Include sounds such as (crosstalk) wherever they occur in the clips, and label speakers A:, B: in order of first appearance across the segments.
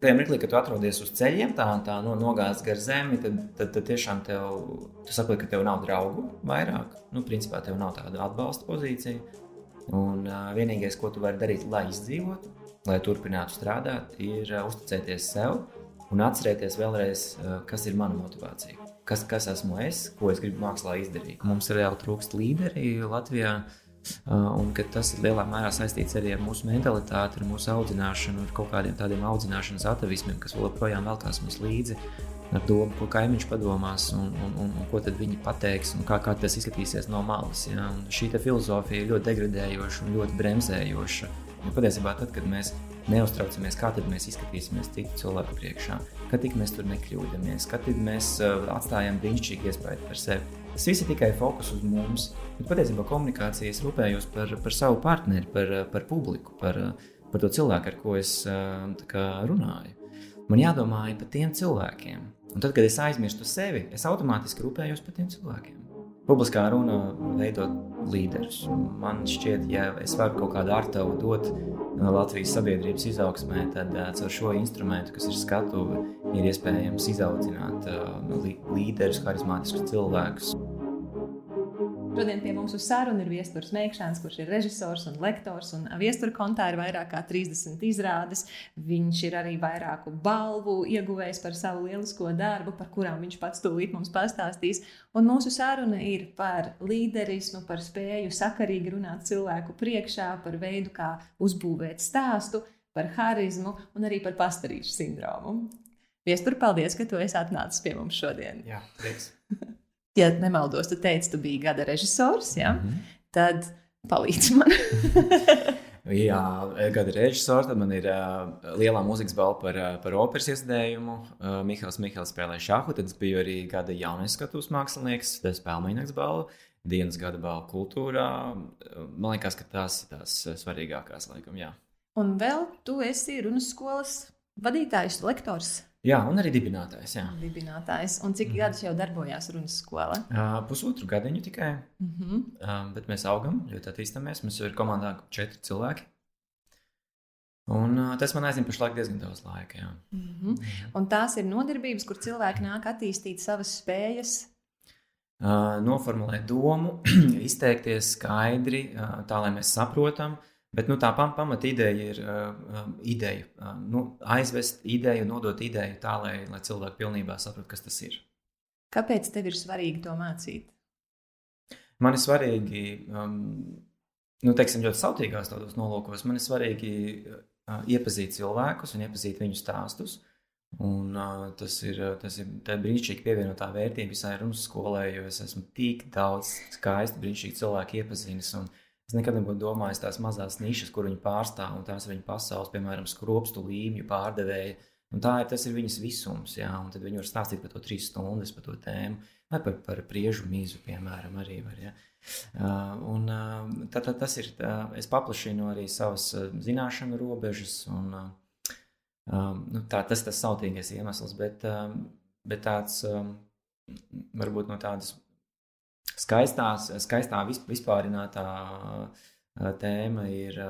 A: tajā mirklī, kad tu atrodies uz ceļiem, tā, tā no, nogāzes gar zemi, tad, tad, tad tiešām tev, tu saproti, ka tev nav draugu vairāk. Nu, principā tev nav tāda atbalsta pozīcija. Un uh, vienīgais, ko tu vari darīt, lai izdzīvotu, lai turpinātu strādāt, ir uh, uzticēties sev un atcerēties vēlreiz, uh, kas ir mana motivācija. Kas, kas esmu es, ko es gribu mākslā izdarīt. Mums reāli trūkst līderi Latvijā. Uh, Uh, un tas ir lielā mērā saistīts arī ar mūsu mentalitāti, ar mūsu audzināšanu, ar kaut kādiem tādiem audzināšanas atavismiem, kas joprojām velkās mums līdzi. Ar domu, ko kaimiņš padomās, un, un, un, un ko viņi pateiks, un kā, kā tas izskatīsies no malas. Ja? Un šī filozofija ir ļoti degradējoša un ļoti bremzējoša. Jo patiesībā, tad, kad mēs neuztraucamies, kā mēs izskatīsimies citu cilvēku priekšā, kad tik mēs tur nekļūdāmies, kad mēs uh, atstājam brīnišķīgu iespēju par sevi Tas viss ir tikai fokus uz mums. Bet patiesībā komunikācijas rūpējos par, par savu partneri, par, par publiku, par, par to cilvēku, ar ko es kā, runāju. Man jādomā par tiem cilvēkiem. Un tad, kad es aizmirstu sevi, es automātiski rūpējos par tiem cilvēkiem. Publiskā runa veidot līderus. Man šķiet, ja es varu kaut kādu artavu dot Latvijas sabiedrības izaugsmē, tad caur šo instrumentu, kas ir skatuve, ir iespējams izaudzināt līderus, harizmātiskus cilvēkus.
B: Šodien pie mums uz sarunu ir Viestures Meikšāns, kurš ir režisors un lektors. Un Viestura kontā ir vairāk kā 30 izrādes. Viņš ir arī vairāku balvu ieguvējis par savu lielisko darbu, par kurām viņš pats tūlīt mums pastāstīs. Un mūsu saruna ir par līderismu, par spēju sakarīgi runāt cilvēku priekšā, par veidu, kā uzbūvēt stāstu, par harizmu un arī par pastarīšu sindromu. Viestur, paldies, ka tu esi atnācis pie mums šodien.
A: Jā, prieks. (laughs)
B: ja nemaldos, tu teici, tu biji gada režisors, ja? mm -hmm. tad palīdzi man. (laughs)
A: Jā, gada režisors. Tad man ir uh, lielā mūzikas balva par, uh, par operas iesdējumu. Uh, Mihāls Mihāls spēlēja šāhu. Tad es biju arī gada jaunais skatuves mākslinieks. Tas spēlēja balvu. Dienas gada balva kultūrā. Man liekas, ka tās ir tās svarīgākās, laikam, jā.
B: Un vēl tu esi runas skolas vadītājs, lektors.
A: Jā, un arī dibinātājs. Jā.
B: Dibinātājs. Un cik mm. gadus jau darbojās runas skolā?
A: Uh, pusotru gadiņu tikai. Mm -hmm. uh, bet mēs augam, ļoti attīstāmies. Mums ir komandā četri cilvēki. Un, uh, tas man aizņem pašlaik diezgan daudz laika. Jā.
B: Mm -hmm. Mm. Un tās ir nodarbības, kur cilvēki nāk attīstīt savas spējas.
A: Uh, noformulēt domu, (clears throat) izteikties skaidri, uh, tā lai mēs saprotam, uh, Bet nu, tā pam pamata ideja ir uh, ideja. Uh, nu, aizvest ideju, nodot ideju tā, lai, lai cilvēki pilnībā saprastu, kas tas ir.
B: Kāpēc tev ir svarīgi to mācīt?
A: Man ir svarīgi, um, nu, teiksim, ļoti sautīgās tādos nolūkos, man ir svarīgi uh, iepazīt cilvēkus un iepazīt viņu stāstus. Un, uh, tas ir, tas ir brīnišķīgi pievienotā vērtība visai runas skolai, jo es esmu tik daudz skaisti, brīnišķīgi cilvēku iepazinis. Un, uh, Es nekad nebūtu domājis tās mazās nišas, kur viņi pārstāv, un tās ir viņa pasaules, piemēram, skropstu līmju pārdevēja. Un tā ir tas ir viņas visums, jā, un tad viņi var stāstīt par to trīs stundas, par to tēmu, vai par, par priežu mīzu, piemēram, arī var. Ja. Uh, un uh, tā, tā, tas ir, tā, es paplašinu arī savas uh, zināšanu robežas, un uh, um, nu, tā, tas tas sautīgais iemesls, bet, uh, bet tāds um, varbūt no tādas skaistās, skaistā vispārinātā tēma ir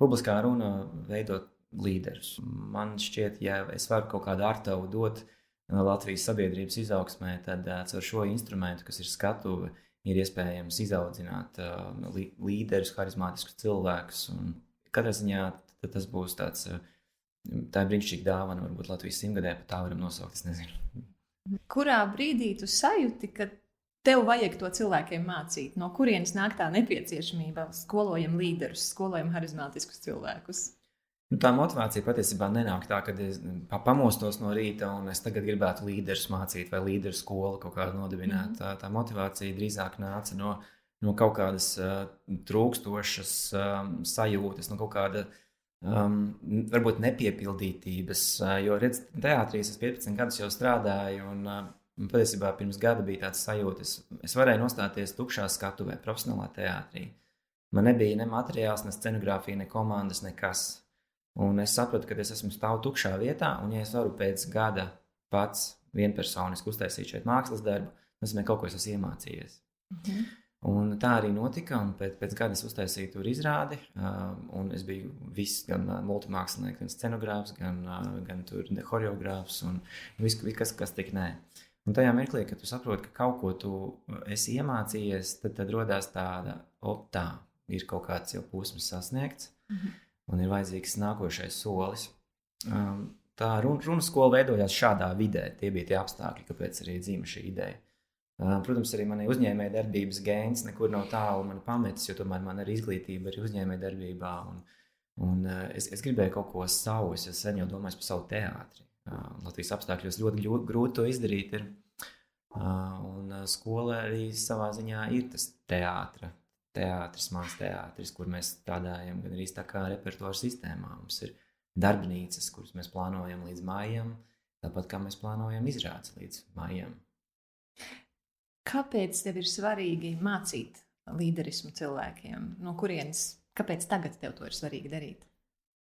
A: publiskā runa veidot līderus. Man šķiet, ja es varu kaut kādu artavu dot Latvijas sabiedrības izaugsmē, tad ar šo instrumentu, kas ir skatuve, ir iespējams izaudzināt līderus, harizmātiskus cilvēkus. Katrā ziņā tas būs tāds, tā ir brīnišķīga dāvana, varbūt Latvijas simtgadē, pat tā varam nosaukt.
B: Kurā brīdī tu sajūti, ka Tev vajag to cilvēkiem mācīt, no kurienes nāk tā nepieciešamība. Skolojam līderus, skolojam harizmātiskus cilvēkus.
A: Nu, tā motivācija patiesībā nenāk tā, ka es pamostos no rīta un es tagad gribētu līderus mācīt vai līderu skolu kaut kādu nodibināt. Mm. Tā, tā motivācija drīzāk nāca no, no kaut kādas uh, trūkstošas um, sajūtas, no kaut kāda um, varbūt nepiepildītības. Jo, redziet, teātrī es 15 gadus jau strādāju. Un, uh, Man patiesībā pirms gada bija tāds sajūta, es, es varēju nostāties tukšā skatuvē, profesionālā teātrī. Man nebija ne materiāls, ne scenogrāfija, ne komandas, nekas. Un es sapratu, ka es esmu stāvu tukšā vietā, un ja es varu pēc gada pats vienpersoniski uztaisīt šeit mākslas darbu, tas nozīmē, ka kaut ko es esmu iemācījies. Mhm. Un tā arī notika. Pēc, pēc gada es uztaisīju tur izrādi. Uh, es biju viss, gan uh, multimākslinieks, gan scenogrāfs, gan, uh, gan choreogrāfs un viss, kas, kas tik nē. Un tajā mirklī, kad tu saproti, ka kaut ko tu esi iemācījies, tad, tad radās tāda, o, tā ir kaut kāds jau posms sasniegts, mm -hmm. un ir vajadzīgs nākošais solis. Um, tā runa, runa skola veidojās šādā vidē. Tie bija tie apstākļi, kāpēc arī dzīva šī ideja. Protams, arī manī uzņēmēja darbības gēns nekur nav tālu man pametis, jo tomēr man ir izglītība arī uzņēmēja darbībā. Un, un es, es gribēju kaut ko savu, es sen jau domāju par savu teātri. Latvijas apstākļos ļoti grūti to izdarīt. Ir. Un skola arī savā ziņā ir tas teātris, teātris, mans teātris, kur mēs strādājam gan arī tā kā repertuāra sistēmā. Mums ir darbnīcas, kuras mēs plānojam līdz mājam, tāpat kā mēs plānojam izrādes līdz mājam.
B: Kāpēc tev ir svarīgi mācīt līderismu cilvēkiem? No kurienes, kāpēc tagad tev to ir svarīgi darīt?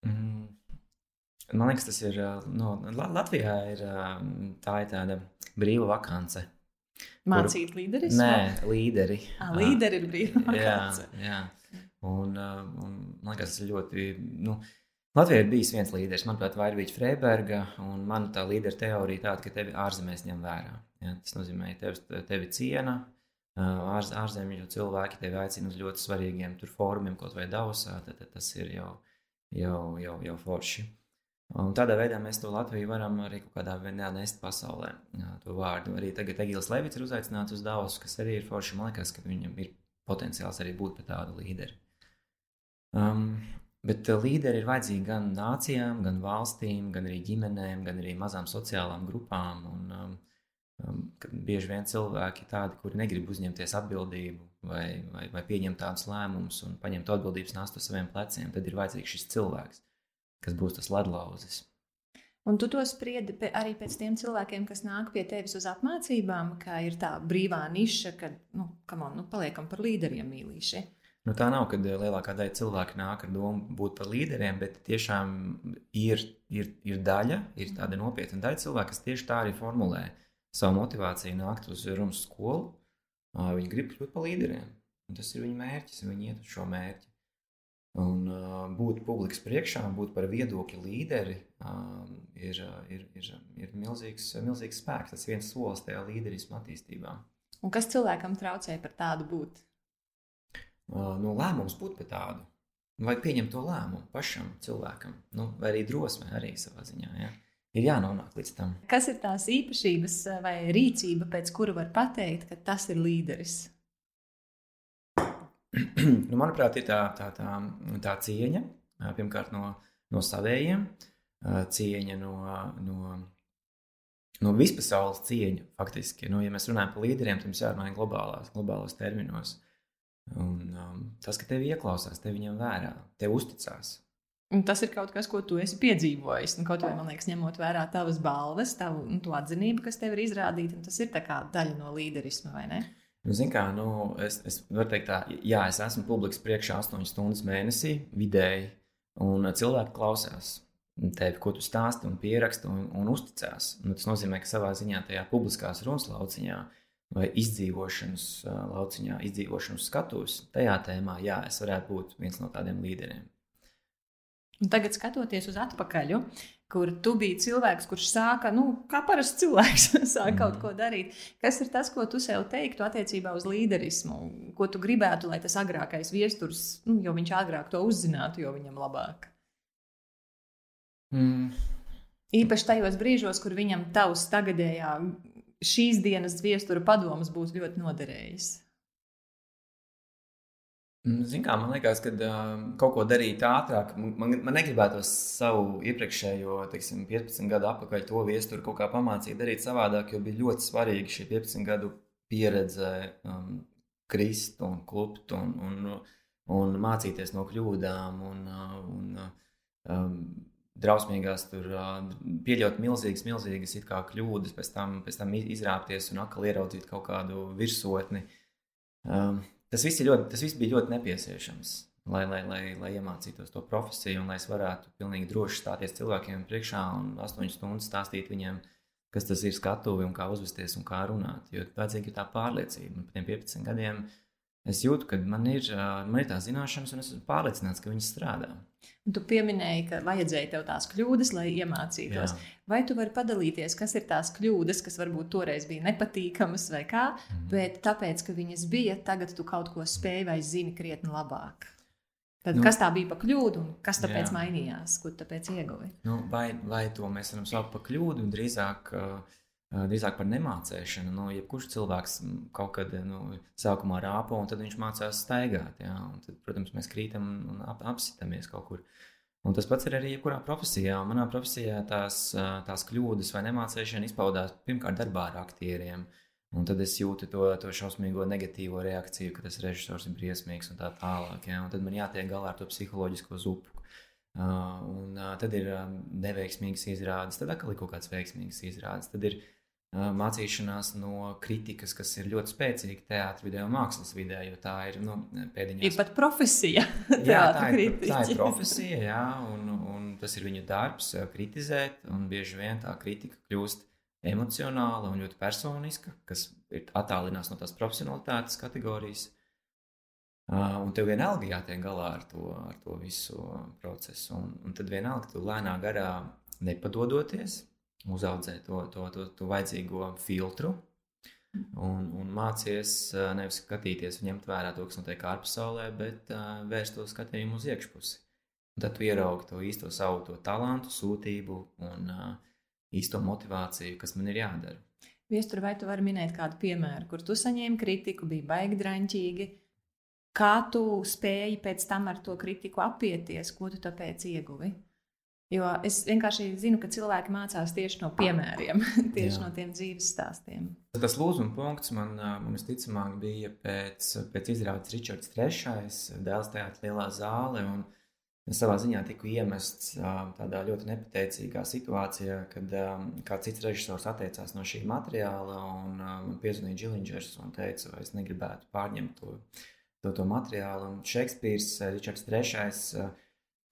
A: Mm. Man liekas, tas ir. No, Latvijā ir tā ir tāda brīva vakance.
B: Mācīt kur... līderismu?
A: Nē, līderi.
B: À, līderi ir brīva
A: vakance. Jā, jā. Un, un man liekas, tas ir ļoti. Nu, Latvijā ir bijis viens līderis, manuprāt, Vairvīķa Freiberga, un man tā līdera teorija tāda, ka tevi ārzemēs ņem vērā. Ja, tas nozīmē, ka tevi, tevi ciena, ārz, ārzemju cilvēki tevi aicina uz ļoti svarīgiem fórumiem, kaut vai Davosā, tad, tad tas ir jau, jau, jau, jau forši. Un tādā veidā mēs to Latviju varam arī kaut kādā veidā nest pasaulē. Jā, to vārdu arī tagad Egils Levits ir uzaicināts uz Davosu, kas arī ir forši. Man liekas, ka viņam ir potenciāls arī būt par tādu līderi. Um, Bet eh, līderi ir vajadzīgi gan nācijām, gan valstīm, gan arī ģimenēm, gan arī mazām sociālām grupām. Un, um, um, bieži vien cilvēki tādi, kuri negrib uzņemties atbildību vai, vai, vai pieņemt tādus lēmumus un paņemt atbildības nastu saviem pleciem. Tad ir vajadzīgs šis cilvēks, kas būs tas ledlauzis.
B: Un tu to spriedi arī pēc tiem cilvēkiem, kas nāk pie tevis uz apmācībām, ka ir tā brīvā niša, ka, nu, on, nu paliekam par līderiem mīlīši.
A: Nu, tā nav, ka eh, lielākā daļa cilvēku nāk ar domu būt par līderiem, bet tiešām ir, ir, ir daļa, ir tāda nopietna daļa cilvēku, kas tieši tā arī formulē savu motivāciju nākt uz Romas skolu. Viņi grib kļūt par līderiem. Un tas ir viņu mērķis, viņi iet uz šo mērķi. Un uh, būt publikas priekšā, būt par viedokļu līderi, uh, ir, ir, ir, ir milzīgs, milzīgs spēks. Tas viens solis tajā līderisma attīstībā.
B: Un kas cilvēkam traucē par tādu būt?
A: nu, lēmums būt par tādu. Vai pieņemt to lēmumu pašam cilvēkam, nu, vai arī drosmē, arī savā ziņā. Ja? Ir jānonāk līdz tam.
B: Kas ir tās īpašības vai rīcība, pēc kura var pateikt, ka tas ir līderis? (clears throat)
A: nu, manuprāt, ir tā, tā, tā, tā cieņa pirmkārt no, no savējiem, cieņa no, no, no vispasaules cieņa. Faktiski, nu, ja mēs runājam par līderiem, tad mums jārunā globālās, globālos terminos. Un, um, tas, ka tevi ieklausās, tevi ņem vērā, tev uzticās.
B: Un tas ir kaut kas, ko tu esi piedzīvojis. Un, kaut vai, man liekas, ņemot vērā tavas balvas, tavu nu, atzinību, kas tev ir izrādīta, tas ir daļa no līderisma, vai ne?
A: Nu, Ziniet, kā nu, es, es varu teikt, tā, jā, es esmu publikas priekšā 8 stundas mēnesī, vidēji, un cilvēki klausās tevi, ko tu stāsti, un pieraksta un, un uzticās. Nu, tas nozīmē, ka savā ziņā tajā publiskās runas lauciņā vai izdzīvošanas lauciņā, izdzīvošanas skatos, tajā tēmā, jā, es varētu būt viens no tādiem līderiem.
B: Un tagad skatoties uz atpakaļ, kur tu biji cilvēks, kurš sāka, nu, kā parasts cilvēks, (laughs) sāk mm. kaut mhm. ko darīt. Kas ir tas, ko tu sev teiktu attiecībā uz līderismu? Ko tu gribētu, lai tas agrākais viesturs, nu, jo viņš agrāk to uzzinātu, jo viņam labāk? Mm. Īpaši tajos brīžos, kur viņam tavs tagadējā šīs dienas viestura padomus būs ļoti noderējis?
A: Mm, Ziniet, kā man liekas, ka uh, kaut ko darīt ātrāk, man, man negribētos savu iepriekšējo teiksim, 15 gadu atpakaļ to viesturu kaut kā pamācīt, darīt savādāk, jo bija ļoti svarīgi šī 15 gadu pieredze, um, krist un klupt un, un, un mācīties no kļūdām. Un, un, um, drausmīgās, tur pieļaut milzīgas, milzīgas kļūdas, pēc tam, pēc tam izrāpties un atkal ieraudzīt kaut kādu virsotni. Tas viss, ļoti, tas viss bija ļoti nepieciešams, lai, lai, lai, lai iemācītos to profesiju un lai es varētu pilnīgi droši stāties cilvēkiem priekšā un astoņas stundas stāstīt viņiem, kas tas ir skatuvi un kā uzvesties un kā runāt. Jo vajadzīga ir tā pārliecība. Man tiem 15 gadiem es jūtu, ka man ir, man ir tā zināšanas, un es esmu pārliecināts, ka viņas strādā.
B: Un tu pieminēji, ka vajadzēja tev tās kļūdas, lai iemācītos. Jā. Vai tu vari padalīties, kas ir tās kļūdas, kas varbūt toreiz bija nepatīkamas vai kā, mm. bet tāpēc, ka viņas bija, tagad tu kaut ko spēj vai zini krietni labāk? Tad, nu, kas tā bija par kļūdu un kas tāpēc jā. mainījās, ko tāpēc ieguvi?
A: Nu, vai, vai to mēs varam saukt par kļūdu, drīzāk uh, drīzāk par nemācīšanu. Nu, jebkurš cilvēks kaut kad nu, sākumā rāpo, un tad viņš mācās staigāt. Jā, tad, protams, mēs krītam un ap, apsitamies kaut kur. Un tas pats ir arī jebkurā profesijā. Manā profesijā tās, tās kļūdas vai nemācīšana izpaudās pirmkārt darbā ar aktieriem. Un tad es jūtu to, to šausmīgo negatīvo reakciju, ka tas režisors ir briesmīgs un tā tālāk. Ja? Un tad man jātiek galā ar to psiholoģisko zupu. Uh, un uh, tad ir uh, neveiksmīgas izrādes, tad atkal ir kaut kāds veiksmīgs izrādes. Tad ir mācīšanās no kritikas, kas ir ļoti spēcīga teātris vidē un mākslas vidē, jo tā ir nu, pēdiņā.
B: Ir pat profesija.
A: jā, (laughs) tā ir, tā ir profesija, jā, un, un tas ir viņu darbs kritizēt, un bieži vien tā kritika kļūst emocionāla un ļoti personiska, kas ir attālinās no tās profesionalitātes kategorijas. Un tev vienalga jātiek galā ar to, ar to visu procesu, un, un tad vienalga tu lēnā garā nepadodoties, uzaudzē to, to, to, to vajadzīgo filtru. Un, un mācies nevis skatīties un ņemt vērā to, kas notiek ārpasaulē, bet uh, vērst to skatījumu uz iekšpusi. Un tad tu ieraugi to īsto savu to talantu, sūtību un uh, īsto motivāciju, kas man ir jādara.
B: Viestur, vai tu vari minēt kādu piemēru, kur tu saņēmi kritiku, bija baigi draņķīgi? Kā tu spēji pēc tam ar to kritiku apieties, ko tu tāpēc ieguvi? Jo es vienkārši zinu, ka cilvēki mācās tieši no piemēriem, (laughs) tieši Jā. no tiem dzīves stāstiem.
A: Tas lūzuma punkts man, man visticamāk, bija pēc, pēc izrādes Ričards III. dēls teātris Lielā zāle. Es savā ziņā tiku iemests tādā ļoti nepateicīgā situācijā, kad kāds cits režisors atteicās no šī materiāla. Man piezvanīja Džilingers un teica, vai es negribētu pārņemt to, to, to materiālu. Un Šekspīrs, Ričards III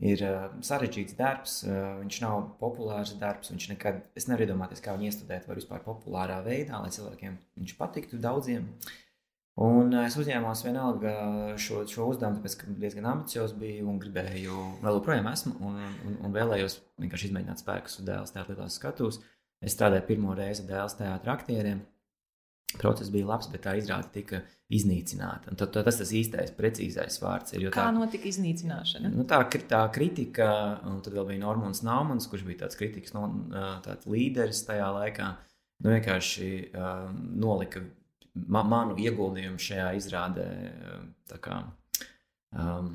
A: ir uh, sarežģīts darbs, viņš nav populārs darbs. Viņš nekad, es nevaru iedomāties, kā viņu iestudēt var vispār populārā veidā, lai cilvēkiem viņš patiktu daudziem. Un es uzņēmos vienalga šo, šo uzdevumu, tāpēc, ka diezgan ambiciozs biju un gribēju, vēl joprojām esmu, un, un, un vēlējos vienkārši izmēģināt spēkus dēls teātros skatus. Es strādāju pirmo reizi dēls teātra aktieriem. Process bija labs, bet tā izrāde tika iznīcināta. Un tad, tad tas ir īstais, precīzais vārds. Ir,
B: Kā tā, notika iznīcināšana?
A: Nu, tā, tā kritika, un tad vēl bija Normons Naumans, kurš bija tāds kritikas no, tāds līderis tajā laikā. Nu, vienkārši uh, nolika ma manu ieguldījumu šajā izrādē. Kā, um,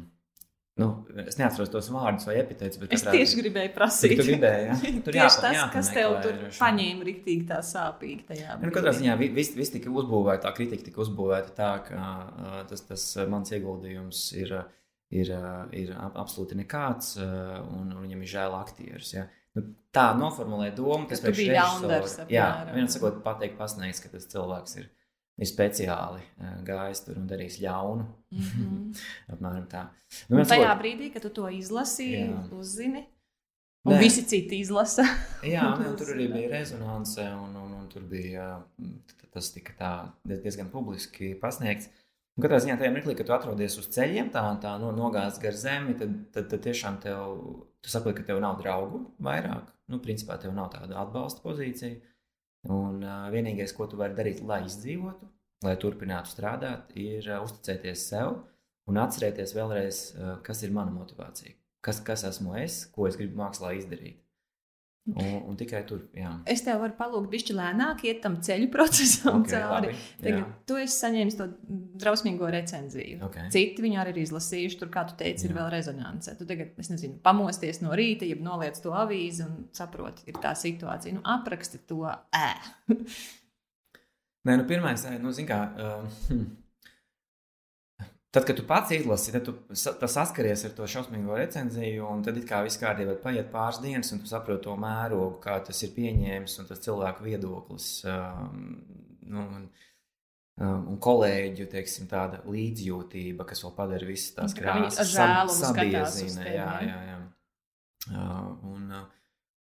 A: Nu, es neatceros tos vārdus vai epitētus, bet
B: es tieši gribēju prasīt.
A: Tu gribēji, ja? (laughs)
B: Tur tieši jāpa, tas, kas tev tur paņēma riktīgi tā sāpīgi tajā.
A: Nu, katrā ziņā viss vis tika uzbūvēta, tā kritika tika uzbūvēta tā, ka tas, tas mans ieguldījums ir, ir, ir absolūti nekāds, un, un viņam ir žēl aktierus. Ja? Nu, tā noformulē domu,
B: kas tas bija ļaundars.
A: Jā, viens sakot, pateikt, pasniegts, ka tas cilvēks ir ir speciāli gājis tur un darījis ļaunu. Mm -hmm. (laughs) Apmēram tā.
B: Nu, tajā sakot, brīdī, kad tu to izlasīji, jā. uzzini. Un Nē. visi citi izlasa. (laughs)
A: jā, (laughs) ne, tur arī bija rezonance, un, un, un tur bija tas tika tā diezgan publiski pasniegts. Un katrā ziņā tajā mirklī, kad tu atrodies uz ceļiem, tā, tā no, nogāzts gar zemi, tad, tad, tad tiešām tev, tu saproti, ka tev nav draugu vairāk. Nu, principā tev nav tāda atbalsta pozīcija. Un vienīgais, ko tu vari darīt, lai izdzīvotu, lai turpinātu strādāt, ir uzticēties sev un atcerēties vēlreiz, kas ir mana motivācija, kas, kas esmu es, ko es gribu mākslā izdarīt. Un, un tikai tur. Jā.
B: Es tev varu palūgt, bišķi lēnāk, iet tam ceļu (laughs) procesam okay, cauri. Tagad tu esi saņēmis to drausmīgo recenziju. Okay. Citi viņu arī ir izlasījuši. Tur, kā tu teici, jā. ir vēl rezonance. Tu tagad, es nezinu, pamosties no rīta, jeb noliec to avīzi un saproti, ir tā situācija. Nu, apraksti to ē. (laughs)
A: Nē, nu, pirmais, nu, zin kā. Uh, (laughs) Tad, kad tu pats izlasi, tad tu saskaries ar to šausmīgo recenziju, un tad kā viss kārtībā paiet pāris dienas, un tu saproti to mērogu, kā tas ir pieņēmis, un tas cilvēku viedoklis. Um, nu, un, um, un kolēģu teiksim, tāda līdzjūtība, kas vēl padara visas tās krāsas,
B: sab, sabiezina.
A: Jā, jā, jā. Uh, un, uh,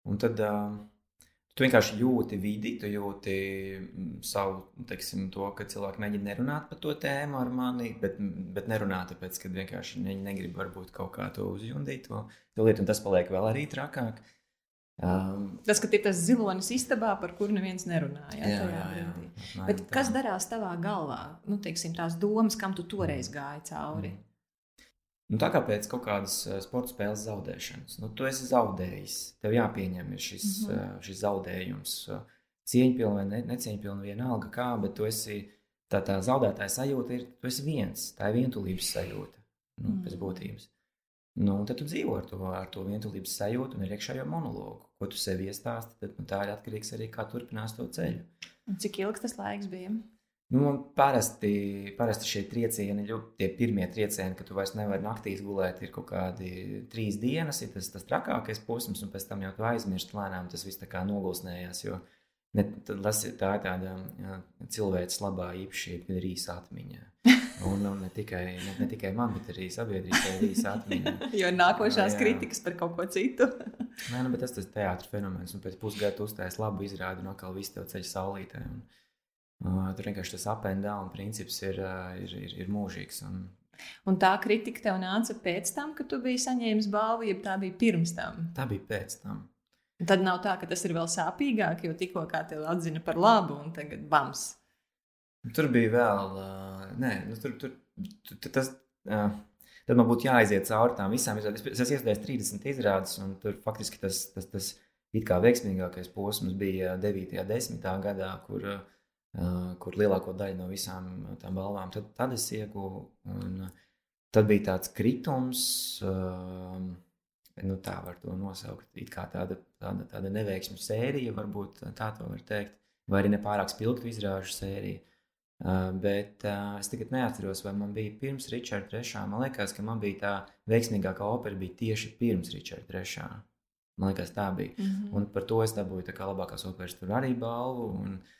A: un tad uh, Tu vienkārši jūti vidi, tu jūti mm, savu, teiksim, to, ka cilvēki mēģina nerunāt par to tēmu ar mani, bet, bet nerunā tāpēc, ka vienkārši viņi negrib varbūt kaut kā to uzjundīt, to, to lietu, un tas paliek vēl arī trakāk.
B: Um, tas, ka ir tas zilonis istabā, par kuru neviens nerunā. Jā, jā, jā, jā. Bet tā. kas darās tavā galvā? Nu, teiksim, tās domas, kam tu toreiz gāji cauri? Mm.
A: Nu, tā kā pēc kaut kādas uh, sporta spēles zaudēšanas, nu, tu esi zaudējis. Tev jāpieņem šis, mm -hmm. šis zaudējums. Uh, cieņpilni vai ne, necieņpilni, vienalga kā, bet tu esi tā, tā zaudētāja sajūta, ir tu esi viens. Tā ir vientulības sajūta nu, mm pēc būtības. Nu, tad tu dzīvo ar to, ar to vientulības sajūtu un ir iekšējo monologu, ko tu sev iestāsti. Tad nu, tā ir atkarīgs arī kā turpinās to ceļu.
B: Un cik ilgs tas laiks bija?
A: Nu, parasti, parasti šie triecieni, tie pirmie triecieni, kad tu vairs nevari naktīs gulēt, ir kaut kādi trīs dienas, ir tas, tas trakākais posms, un pēc tam jau tu aizmirsti lēnām, tas viss tā kā nogulsnējās. Jo ne, tas, tā ir tāda jā, cilvēks labā īpašība, ir īsa atmiņa. (laughs) Un, un ne, tikai, ne, ne tikai man, bet arī sabiedrībai ir īsa atmiņa. (laughs)
B: jo nākošās jā, kritikas par kaut ko citu.
A: Nē, nu, bet tas ir teātris fenomens, un pēc pusgada uztaisīs labu izrādi, un atkal viss tev ceļš saulītē. Un, Tur vienkārši tas and down princips ir, ir, ir, ir mūžīgs. Un...
B: un tā kritika tev nāca pēc tam, kad tu biji saņēmis balvu, ja tā bija pirms tam?
A: Tā bija pēc tam.
B: Un tad nav tā, ka tas ir vēl sāpīgāk, jo tikko kā tevi atzina par labu, un tagad bams.
A: Tur bija vēl, uh, nē, nu, tur, tur, tur tas. Uh, Tad man būtu jāaiziet cauri tām visām izrādēm. Es esmu iestājis 30 izrādes, un tur faktiski tas, tas, tas it kā veiksmīgākais posms bija 9. un 10. gadā, kur uh, kur lielāko daļu no visām tām balvām tad, tad es ieguvu. Un, tad bija tāds kritums, nu, tā var to nosaukt. It kā tāda, tāda, tāda neveiksmju sērija, varbūt tā to var teikt, vai arī nepārāk spilgtu izrāžu sērija. Uh, bet uh, es tagad neatceros, vai man bija pirms Richarda 3. Man liekas, ka man bija tā veiksmīgākā opera bija tieši pirms Richarda 3. Man liekas, tā bija. Mm -hmm. Un par to es dabūju tā kā labākās operas tur arī balvu. Un, uh,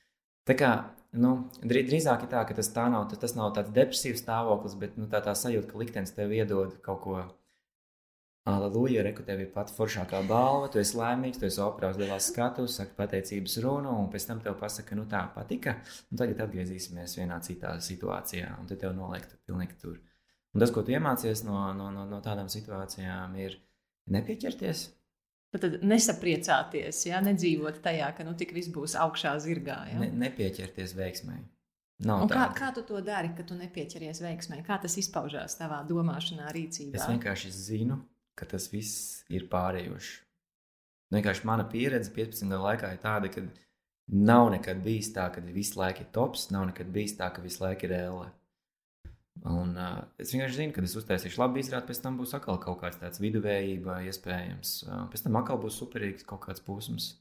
A: Tā kā nu, drīzāk ir tā, ka tas, tā nav, tas nav tāds depresīvs stāvoklis, bet nu, tā, tā sajūta, ka liktenis tev iedod kaut ko. Aleluja, reku tev ir pati foršākā balva, tu esi laimīgs, tu esi operās lielās skatus, saka pateicības runu, un pēc tam tev pasaka, nu tā patika, un tagad atgriezīsimies vienā citā situācijā, un tad tev noliek tu pilnīgi tur. Un tas, ko tu iemācies no, no, no, no tādām situācijām, ir nepieķerties,
B: Tad nesapriecāties, ja nedzīvot tajā, ka nu tik viss būs augšā zirgā. Ja?
A: Ne, nepieķerties veiksmai.
B: Kā, kā tu to dari, ka tu nepieķeries veiksmai? Kā tas izpaužās tavā domāšanā, rīcībā?
A: Es vienkārši zinu, ka tas viss ir pārējošs. Vienkārši mana pieredze 15 gadu laikā ir tāda, ka nav nekad bijis tā, ka visu laiku ir tops, nav nekad bijis tā, ka visu laiku ir ēle. Un, uh, es vienkārši zinu, ka es uztaisīšu labu izrādi, pēc tam būs atkal kaut kāds tāds viduvējība, iespējams. Uh, pēc tam atkal būs superīgs kaut kāds posms.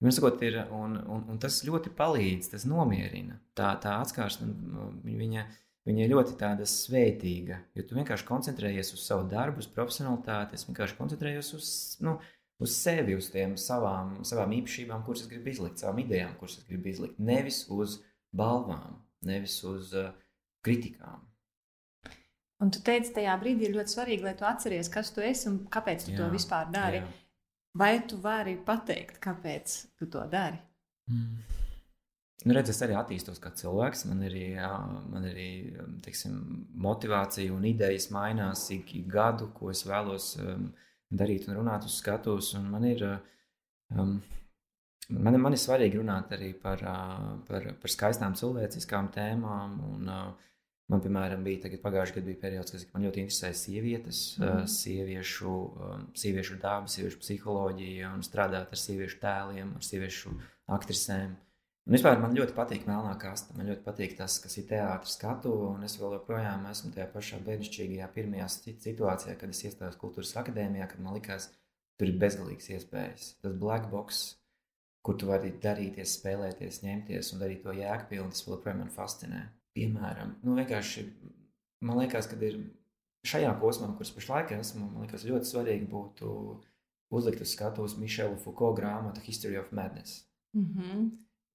A: Sakot, ir, un, un, un tas ļoti palīdz, tas nomierina. Tā, tā atskāršana, viņa, viņa ir ļoti tāda svētīga. Jo tu vienkārši koncentrējies uz savu darbu, uz profesionalitāti, es vienkārši koncentrējos uz, nu, uz sevi, uz tiem savām, savām īpašībām, kuras es gribu izlikt, savām idejām, kuras es gribu izlikt. Nevis uz balvām, nevis uz uh, kritikām.
B: Un tu teici, tajā brīdī ir ļoti svarīgi, lai tu atceries, kas tu esi un kāpēc tu jā, to vispār dari. Jā. Vai tu vari pateikt, kāpēc tu to dari?
A: Mm. Nu, redz, es arī attīstos kā cilvēks. Man man arī teiksim, motivācija un idejas mainās ik, ik gadu, ko es vēlos um, darīt un runāt uz skatuves. Man ir, um, man, man ir svarīgi runāt arī par, uh, par, par skaistām cilvēciskām tēmām. Un, uh, Man, piemēram, bija pagājušajā gadā bija periods, kad man ļoti interesēja sievietes, mm. sieviešu, sieviešu daba, sieviešu psiholoģija un strādāt ar sieviešu tēliem, ar sieviešu aktrisēm. Un vispār man ļoti patīk melnā kasta. Man ļoti patīk tas, kas ir teātris skatu, un es vēl joprojām esmu tajā pašā bērnišķīgajā pirmajā situācijā, kad es iestājos kultūras akadēmijā, kad man likās, tur ir bezgalīgs iespējas. Tas black box, kur tu vari darīties, spēlēties, ņemties un darīt to jēgpilni, tas joprojām man fascinē. Piemēram, nu, vienkārši man liekas, ka ir šajā posmā, kuras pašlaik esmu, man liekas, ļoti svarīgi būtu uzlikt uz skatuves Mišela Foucault grāmatu History of Madness. Mm -hmm.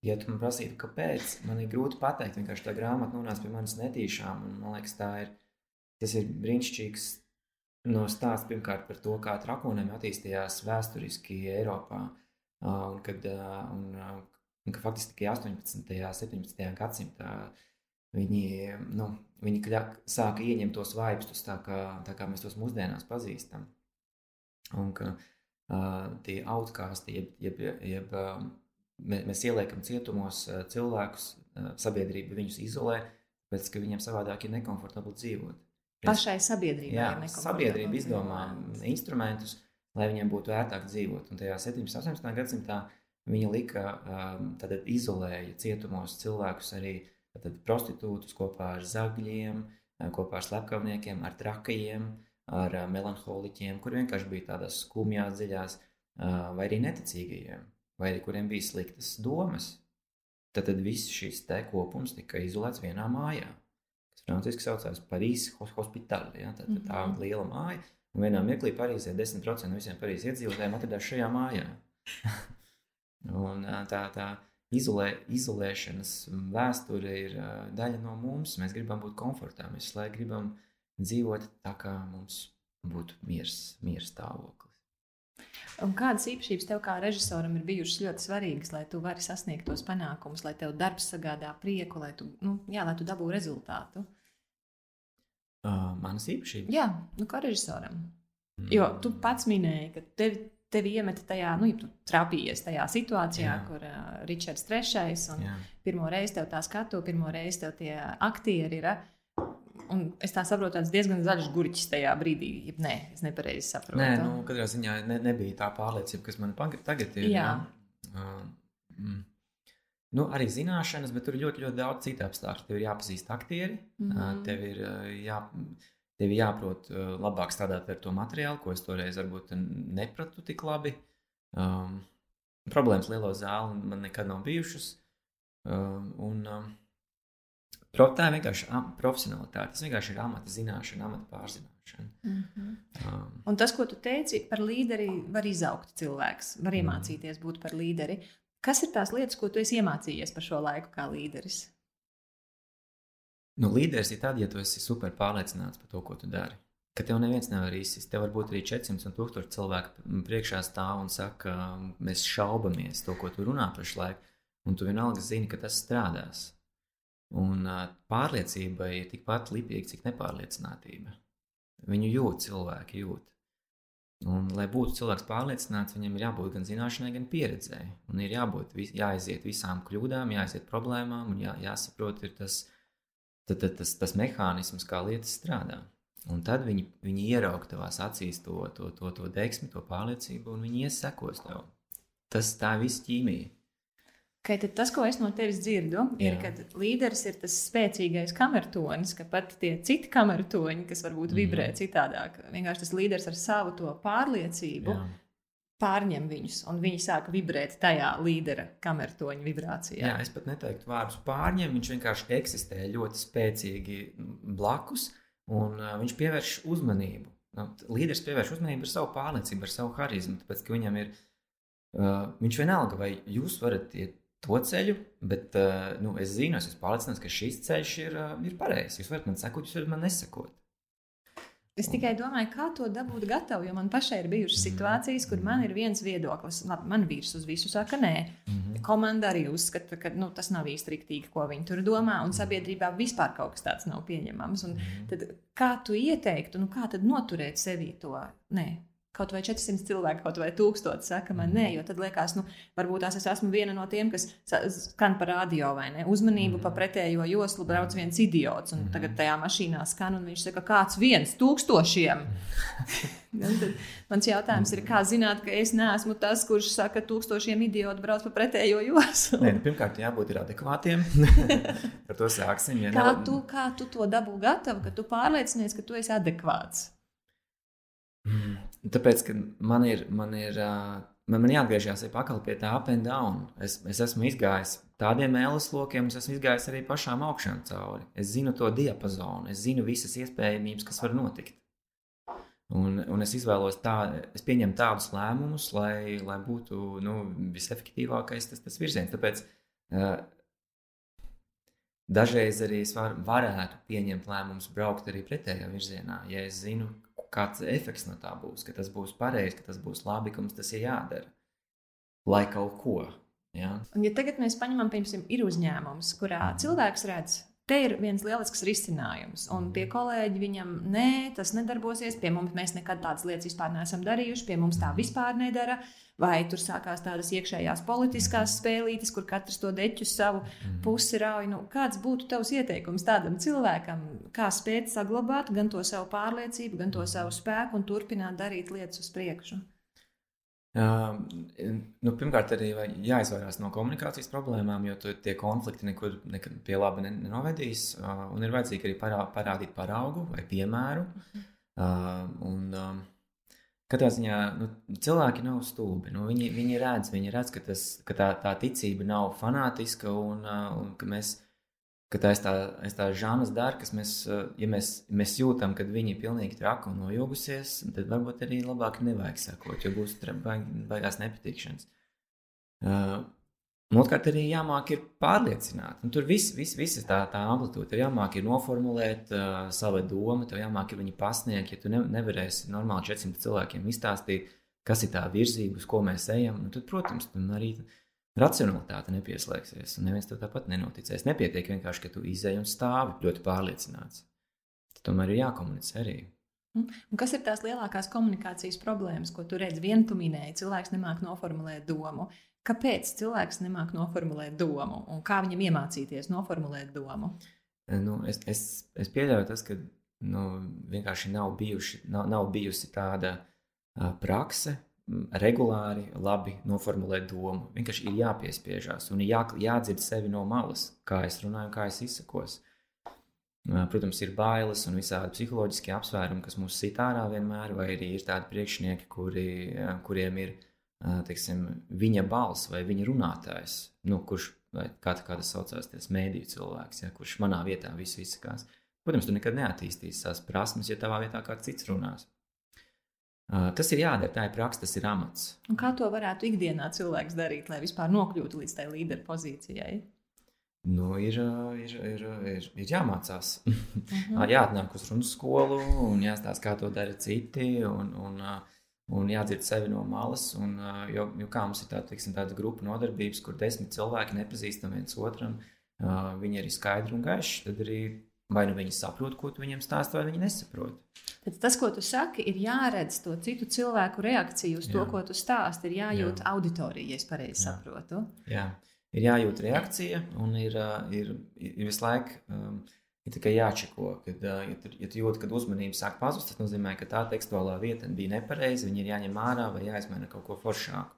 A: Ja tu man prasītu, kāpēc, man ir grūti pateikt. Vienkārši tā grāmata nonāca pie manis netīšām. Un, man liekas, tā ir, tas ir brīnišķīgs no stāsts pirmkārt par to, kā trakoniem attīstījās vēsturiski Eiropā un, kad, un, un ka faktiski tikai 18. un 17. gadsimtā viņi, nu, viņi kļa, sāka ieņemt tos vaipstus tā kā, tā kā mēs tos mūsdienās pazīstam. Un ka uh, tie outcasti, jeb, jeb, jeb uh, mēs, mēs ieliekam cietumos uh, cilvēkus, uh, sabiedrība viņus izolē, tāpēc ka viņiem savādāk ir nekomfortabli dzīvot.
B: Pašai sabiedrībai
A: Jā, sabiedrība izdomā instrumentus, lai viņiem būtu ērtāk dzīvot. Un tajā 17. un 18. gadsimtā viņi lika, um, tad izolēja cietumos cilvēkus arī tad, prostitūtus kopā ar zagļiem, kopā ar slepkavniekiem, ar trakajiem, ar melanholiķiem, kuri vienkārši bija tādās skumjās, dziļās, vai arī neticīgajiem, vai arī kuriem bija sliktas domas. Tad, tad viss šis te kopums tika izolēts vienā mājā. kas Franciski saucās Parīzes hospitāli. Ja? Tad, tad tā
B: Mhm.
A: liela māja, un vienā mirklī Parīzē 10% no visiem Parīzes iedzīvotājiem atradās šajā mājā. (laughs) un tā, tā izolē, izolēšanas vēsture ir ā, daļa no mums. Mēs gribam būt komfortā, mēs lai gribam dzīvot tā, kā mums būtu miers, miers stāvoklis.
B: Un kādas īpašības tev kā režisoram ir bijušas ļoti svarīgas, lai tu vari sasniegt tos panākumus, lai tev darbs sagādā prieku, lai tu, nu, jā, lai tu dabū rezultātu?
A: Uh, manas īpašības.
B: Jā, nu, kā režisoram.
A: Mm.
B: Jo tu pats minēji, ka tevi, tevi iemeta tajā, nu, ja tu trapījies tajā situācijā,
A: Jā.
B: Jā. kur uh, Ričards III. un
A: Jā.
B: pirmo reizi tev tā skatu, pirmo reizi tev tie aktieri ir. Un es tā saprotu, tāds diezgan zaļš gurķis tajā brīdī. Jeb, nē, es nepareizi saprotu.
A: Nē, nu, katrā ziņā ne, nebija tā pārliecība, kas man tagad ir.
B: Jā.
A: Uh, mm. Nu, arī zināšanas, bet tur ir ļoti, ļoti daudz citu apstākļu. Tev ir jāpazīst aktieri, mm. -hmm. tev ir jā, tev ir jāprot uh, labāk strādāt ar to materiālu, ko es toreiz varbūt nepratu tik labi. Um, problēmas lielo zāli man nekad nav bijušas. Um, un, um, tā ir vienkārši profesionalitāte. Tas vienkārši ir amata zināšana, amata pārzināšana.
B: Mm -hmm.
A: Um,
B: Un tas, ko tu teici par līderi, var izaugt cilvēks, var iemācīties būt par līderi. Kas ir tās lietas, ko tu esi iemācījies par šo laiku kā līderis?
A: Nu, līderis ir tad, ja tu esi super pārliecināts par to, ko tu dari. Ka tev neviens nevar izsist. Tev var būt arī 400 un 1000 cilvēku priekšā stāv un saka, mēs šaubamies to, ko tu runā pašlaik. Un tu vienalga zini, ka tas strādās. Un pārliecība ir tikpat lipīga, cik nepārliecinātība. Viņu jūt, cilvēki jūt. Un, lai būtu cilvēks pārliecināts, viņam ir jābūt gan zināšanai, gan pieredzēji. Un ir jābūt, jāaiziet visām kļūdām, jāaiziet problēmām, un jā, jāsaprot, ir tas, tad, tad, tas, tas mehānisms, kā lietas strādā. Un tad viņi, viņi ierauga tavās acīs to, to, to, to deksmi, to pārliecību, un viņi iesakos tev. Tas tā ir viss ķīmija.
B: Tad tas, ko es no tevis dzirdu, ir,
A: Jā.
B: ka līderis ir tas spēcīgais kamertonis, ka pat tie citi kamertoņi, kas varbūt vibrē
A: Mhm.
B: citādāk, vienkārši tas līderis ar savu to pārliecību
A: Jā.
B: Pārņem viņus, un viņi sāk vibrēt tajā līdera kamertoņa vibrācijā.
A: Jā, es pat neteiktu vārdus pārņem, viņš vienkārši eksistē ļoti spēcīgi blakus, un viņš pievērš uzmanību. Nu, līderis pievērš uzmanību ar savu pārliecību, ar savu harizmu, tāpēc, ka viņam ir, viņš vienalga, vai jūs varat iet to ceļu, bet nu, es zinu, es esmu pārliecināts, ka šis ceļš ir, ir pareizs. Jūs varat man sekot, jūs varat man nesekot.
B: Es tikai domāju, kā to dabūt gatavu, jo man pašai ir bijušas
A: Mhm.
B: situācijas, kur man ir viens viedoklis. Labi, man vīrs uz visu saka, nē.
A: Mhm.
B: Komanda arī uzskata, ka nu, tas nav īsti rīktīgi, ko viņi tur domā, un sabiedrībā vispār kaut kas tāds nav pieņemams. Un tad, kā tu ieteiktu, nu, kā tad noturēt sevī to? Nē. Kaut vai 400 cilvēki, kaut vai 1000 saka, man nē, jo tad liekas, nu, varbūt tās es esmu viena no tiem, kas skan pa radio vai ne. Uzmanību pa pretējo joslu brauc viens idiots, un tagad tajā mašīnā skan, un viņš saka, kāds viens tūkstošiem. Un tad Mans jautājums ir, kā zināt, ka es neesmu tas, kurš saka, ka tūkstošiem idiotu brauc pa pretējo joslu?
A: Nē, nu, pirmkārt, jābūt ir adekvātiem. (laughs) Par to sāksim. Ja
B: Kā
A: nela-
B: tu, kā tu to dabū gatavu, ka tu pārliecinies, ka tu esi adekvāts?
A: Mm, Tāpēc, ka man ir, man ir man, man jāatgriežas atpakaļ pie tā up and down. Es, es esmu izgājis tādiem mēlis lokiem, es esmu izgājis arī pašām augšām cauri. Es zinu to diapazonu, es zinu visas iespējamības, kas var notikt. Un, un es izvēlos tādu, es pieņemu tādus lēmumus, lai, lai būtu nu, visefektīvākais tas, tas virziens. Tāpēc uh, dažreiz arī es var, varētu pieņemt lēmumus, braukt arī pretējā virzienā, ja es zinu, kāds efekts no tā būs, ka tas būs pareizi, ka tas būs labi, ka mums tas ir jādara. lai kaut ko. Ja?
B: Un, ja tagad mēs paņemam, piemēram, ir uzņēmums, kurā cilvēks redz, te ir viens lielisks risinājums, un pie kolēģi viņam, nē, tas nedarbosies, pie mums mēs nekad tādas lietas vispār neesam darījuši, pie mums tā vispār nedara. Vai tur sākās tādas iekšējās politiskās spēlītes, kur katrs to deķu savu pusi rauj? Nu, kāds būtu tavs ieteikums tādam cilvēkam, kā spēt saglabāt gan to savu pārliecību, gan to savu spēku un turpināt darīt lietas uz priekšu?
A: Nu, pirmkārt, arī jāizvairās no komunikācijas problēmām, jo tie konflikti nekur pie labi nenovedīs. Un ir vajadzīgi arī parā, parādīt paraugu vai piemēru. Uh, un, katrā ziņā nu, cilvēki nav stulbi. Nu, viņi, viņi redz, viņi redz ka, tas, ka tā, tā ticība nav fanātiska un, un ka mēs ka tā ir tā, tā žānas dara, kas mēs, eh, ja mēs, mēs jūtam, ka viņi ir pilnīgi traki un nojogusies, tad varbūt arī labāk nevajag sekot, jo būs baigās nepatikšanas. Uh, Otrkārt, arī jāmāk ir pārliecināt. Un tur viss vis, vis ir tā, tā amplitūda. Tev jāmāk ir noformulēt uh, savu domu, tev jāmāk ir viņu pasniegt. Ja tu ne, nevarēsi normāli 400 cilvēkiem izstāstīt, kas ir tā virzība, uz ko mēs ejam, nu, tad, protams, tu arī racionalitāte nepieslēgsies, un neviens tev tāpat nenoticēs. Nepietiek vienkārši, ka tu izēj un stāvi ļoti pārliecināts. Tomēr ir jākomunicē arī.
B: Un kas ir tās lielākās komunikācijas problēmas, ko tu redzi? Vienu tu minēji, cilvēks nemāk noformulēt domu. Kāpēc cilvēks nemāk noformulēt domu, un kā viņam iemācīties noformulēt domu?
A: Nu, es, es, es pieļauju, tas, ka nu, vienkārši nav, bijuši, nav, nav bijusi tāda uh, prakse, regulāri, labi noformulēt domu. Vienkārši ir jāpiespiežās un jā, jādzird sevi no malas, kā es runāju, kā es izsakos. Protams, ir bailes un visādi psiholoģiskie apsvērumi, kas mūs sit ārā vienmēr, vai arī ir tādi priekšnieki, kuri, kuriem ir teiksim, viņa balss vai viņa runātājs, nu, kurš, kā, kā tas saucās, tas mēdīju cilvēks, ja, kurš manā vietā visu izsakās. Protams, tu nekad neattīstīsi savas prasmes, ja tavā vietā kāds cits runās. Tas ir jādara, tā ir praksa, tas ir amats.
B: Un kā to varētu ikdienā cilvēks darīt, lai vispār nokļūtu līdz tai līderu pozīcijai?
A: Nu, ir, ir, ir, ir, ir jāmācās. (laughs) Uh -huh. Jāatnāk uz runu skolu un jāstāsta, kā to dara citi. Un, un, un jādzird sevi no malas. Un, jo, jo kā mums ir tā, tiksim, tāda grupa nodarbības, kur desmit cilvēki nepazīstam viens otram, viņi arī skaidri un gaiši. Tad arī vai nu viņi saprot, ko tu viņiem stāst, vai viņi nesaprot.
B: Tad tas, ko tu saki, ir jāredz to citu cilvēku reakciju uz Jā. to, ko tu stāsti. Ir jājūt Jā. auditorija, ja es pareizi Jā. saprotu.
A: Jā. Ir jājūt reakcija, un ir, ir, ir visu laiku um, ir tikai jāčeko. Kad, ja tu, ja tu jūti, ka uzmanība sāk pazust, tas nozīmē, ka tā tekstuālā vieta bija nepareiza, viņa ir jāņem ārā vai jāizmaina kaut ko foršāku.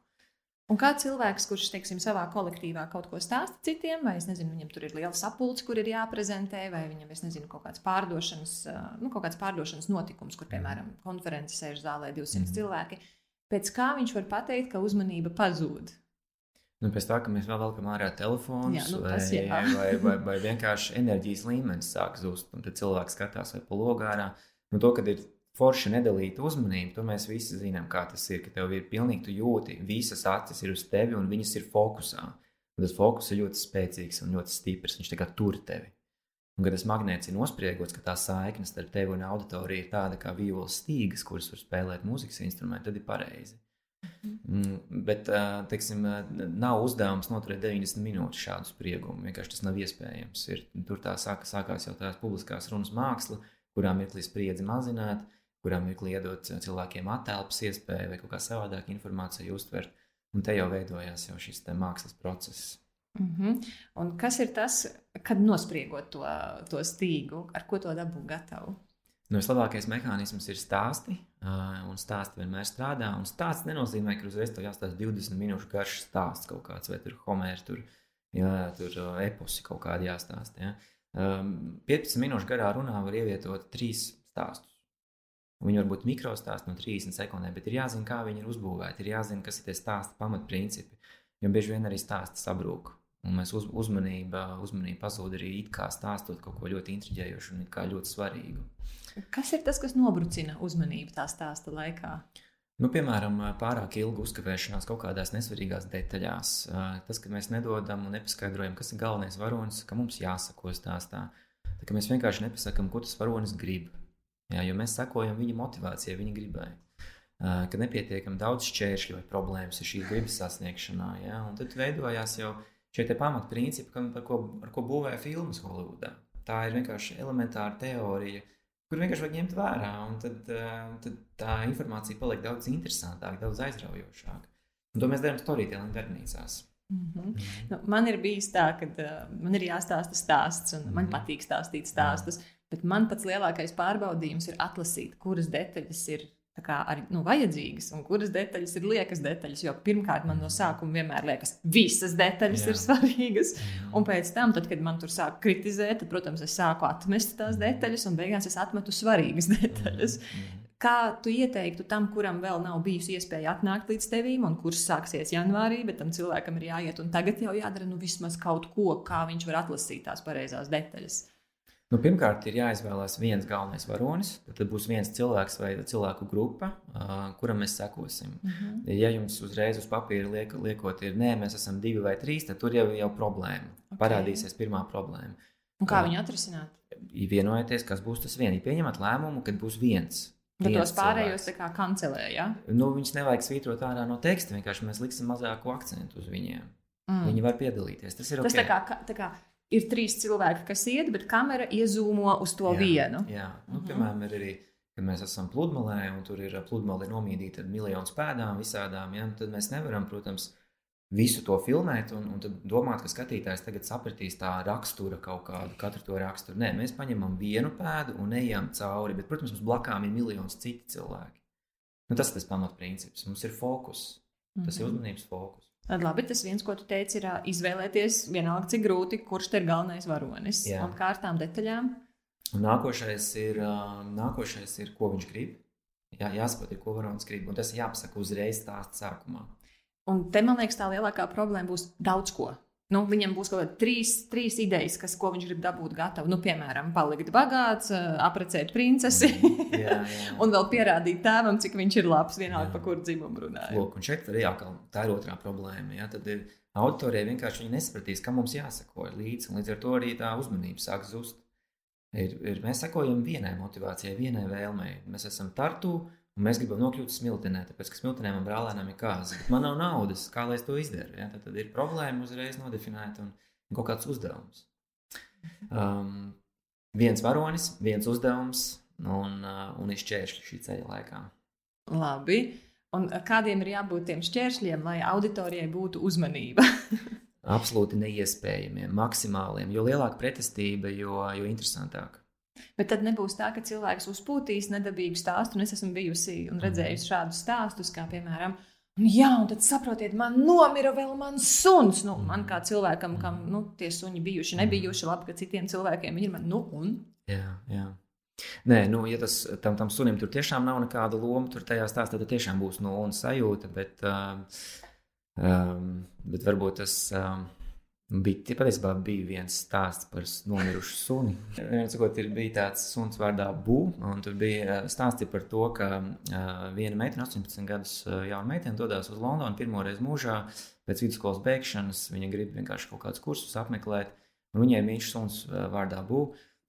B: Un kā cilvēks, kurš teiksim, savā kolektīvā kaut ko stāsta citiem, vai nezinu, viņam tur ir liela sapulce, kur ir jāprezentē, vai viņam nezinu, kaut kāds pārdošanas, nu, kaut kāds pārdošanas notikums, kur, piemēram, konferences sēž zālē 200 mm. cilvēki, pēc kā viņš var pateikt, ka uzmanība pazūd?
A: Nu, pēc tā, ka mēs vēl velkam ārā telefonus, jā, nu, tas, vai, jā. (laughs) vai, vai, vai vienkārši enerģijas līmenis sāk zust, un tad cilvēks skatās vai pa logārā. Nu, to, kad ir forši nedalīta uzmanība, to mēs visi zinām, kā tas ir. Ka tev ir pilnīgi, jūti, visas acis ir uz tevi un viņas ir fokusā. Un tas fokus ir ļoti spēcīgs un ļoti stiprs. Viņš kā tur tevi. Un, kad tas magnēts ir nospriegots, ka tā saikne starp tevi un auditoriju ir tāda kā violas stīgas, kuras var spēlēt mūzikas instrumenti, tad ir pareizi. Mm, bet, teiksim, nav uzdevums noturēt 90 minūtes šādu spriegumu. Vienkārši tas nav iespējams. Ir, tur tā sāka, sākās jau tās publiskās runas māksla, kurām ir līdz spriedzi mazināt kurām mirklī iedot cilvēkiem attēlpas iespēju vai kaut kā savādāk informāciju uztvert. Un te jau veidojās jau šis mākslas process.
B: Mm -hmm. Un kas ir tas, kad nospriegot to, to stīgu, ar ko to dabūt gatavu?
A: Nu, vislabākais mehānisms ir stāsti. Uh, un stāsti vienmēr strādā. Un stāsts nenozīmē, ka uzreiz tev jāstāsta 20 minūšu garš stāsts kaut kāds, vai tur homērs, tur, jā, tur uh, eposi kaut kādi jāstāsta. Ja? Um, 15 minūšu garā runā var ievietot trīs stāstus. Viņi var būt mikrostāsti no 30 sekundēm, bet ir jāzina, kā viņi ir uzbūvēti. Ir jāzina, kas ir tie stāsta pamatprincipi. Jo bieži vien arī stāsti sabrūk. Un mēs uz, uzmanība, uzmanība pazūd arī it kā stāstot kaut ko ļoti intriģējošu un ļoti svarīgu.
B: Kas ir tas, kas nobrucina uzmanību tā stāsta laikā?
A: Nu, piemēram, pārāk ilga uzkavēšanās kaut kādās nesvarīgās detaļās. Tas, ka mēs nedodam un nepaskaidrojam, kas ir galvenais varonis, ka mums jāsako stāstā. Tā, mēs vienkārši nepasakām, ko tas varonis grib. Jā, jo mēs sekojam viņa motivācijai, viņa gribai. ka nepietiekami daudz šķēršļu vai problēmas ir šīs gribas sasniegšanā. Ja? Un tad veidojās jau šie pamatprincipi, ko, ar ko būvē filmas Holivudā. Tā ir vienkārši elementāra teorija, kur vienkārši vajag ņemt vērā, un tad, tad tā informācija paliek daudz interesantāka, daudz aizraujošāka. Un to mēs darām storytelling darbnīcās.
B: Mm -hmm. mm. Nu, man ir bijis tā, ka uh, man ir jāstāsta stāsts, un mm -hmm. man mhm. patīk stāstīt stāstus. Bet man pats lielākais pārbaudījums ir atlasīt, kuras detaļas ir kā, arī nu, vajadzīgas, un kuras detaļas ir liekas detaļas. Jo pirmkārt, man no sākuma vienmēr liekas, ka visas detaļas Jā. ir svarīgas. Un pēc tam, tad, kad man tur sāk kritizēt, tad, protams, es sāku atmest tās detaļas, un beigās es atmetu svarīgas detaļas. Mm. Kā tu ieteiktu tam, kuram vēl nav bijusi iespēja atnākt līdz tevīm, un kurš sāksies janvārī, bet tam cilvēkam ir jāiet un tagad jau jādara nu, vismaz kaut ko, kā viņš var atlasīt tās pareizās detaļas?
A: Nu, pirmkārt, ir jāizvēlās viens galvenais varonis. Tad būs viens cilvēks vai cilvēku grupa, uh, kuram mēs sekosim. Mhm. -huh. Ja jums uzreiz uz papīra liek, liekot, ir nē, mēs esam divi vai trīs, tad tur jau ir problēma. Okay. Parādīsies pirmā problēma.
B: Un kā uh, viņu atrisināt?
A: Vienojieties, kas būs tas viens. Pieņemat lēmumu, kad būs viens.
B: Bet tos pārējos tā kā kancelē, ja?
A: Nu, viņus nevajag svītrot ārā no teksta, vienkārši mēs liksim mazāku akcentu uz viņiem. Mm. Viņi var piedalīties. Tas ir
B: Tas
A: okay.
B: tā kā, tā kā ir trīs cilvēki, kas iet, bet kamera iezūmo uz to
A: jā,
B: vienu.
A: Jā, nu, -hmm. piemēram, ir arī, kad mēs esam pludmalē, un tur ir pludmale nomīdīta ar miljonus pēdām visādām, ja, tad mēs nevaram, protams, visu to filmēt un, un domāt, ka skatītājs tagad sapratīs tā rakstura kaut kādu, katru to raksturu. Nē, mēs paņemam vienu pēdu un ejam cauri, bet, protams, mums blakām ir miljonus citi cilvēki. Nu, tas ir tas pamatprincips. Mums ir fokus. Tas mm -hmm. ir mhm. uzmanības fokus.
B: Tad labi, tas viens, ko tu teici, ir izvēlēties vienalga, cik grūti, kurš te ir galvenais varonis. Jā. Un kārtām detaļām.
A: Nākošais ir, nākošais ir, ko viņš grib. Jā, jāsaprot, ko varonis grib. Un tas jāpasaka uzreiz stāstā sākumā.
B: Un te man liekas, tā lielākā problēma būs daudz ko. Nu, viņam būs kaut kādas trīs, trīs idejas, kas, ko viņš grib dabūt gatavu. Nu, piemēram, palikt bagāts, apprecēt princesi jā, jā. (laughs) un vēl pierādīt tēvam, cik viņš ir labs, vienalga par kuru dzimumu runājot.
A: Lūk, un šeit arī jākal, tā ir otrā problēma. Jā, tad autoriem vienkārši nesapratīs, kam mums jāsako līdzi, un līdz ar to arī tā uzmanība sāk zust. Ir, ir, mēs sekojam vienai motivācijai, vienai vēlmei. Mēs esam tartu, Un mēs gribam nokļūt smiltenē, tāpēc, ka smiltenē man brālēnam ir kāza. Bet man nav naudas, kā lai es to izdaru. Ja? Tad, tad ir problēma uzreiz nodefinēt un, un kaut kāds uzdevums. Um, viens varonis, viens uzdevums un, uh, un izšķēršļi šī ceļa laikā.
B: Labi. Un kādiem ir jābūt tiem šķēršļiem, lai auditorijai būtu uzmanība? (laughs)
A: Absolūti neiespējamiem, maksimāliem. Jo lielāka pretestība, jo, jo interesantāk.
B: Bet tad nebūs tā, ka cilvēks uzpūtīs nedabīgu stāstu. Un es esmu bijusi un redzējusi mhm. šādus stāstus, kā piemēram, jā, un tad saprotiet, man nomira vēl mans suns. Nu, man kā cilvēkam, kam nu, tie suņi bijuši, nebijuši labi, ka citiem cilvēkiem ir, man, nu, un.
A: Jā, jā. Nē, nu, ja tas tam, tam sunim tur tiešām nav nekāda loma, tur tajā stāstā tad tiešām būs nulles sajūta, bet, uh, um, bet varbūt tas. Um, Bija, patiesībā bija viens stāsts par nomirušu suni. Sakot, ir, bija tāds suns vārdā Bū, un tur bija stāsti par to, ka uh, viena meitene, 18 gadus jauna meitene, dodas uz Londonu pirmo reizi mūžā. Pēc vidusskolas beigšanas viņa grib vienkārši kaut kādus kursus apmeklēt. Viņai ir mīļš suns vārdā Bū,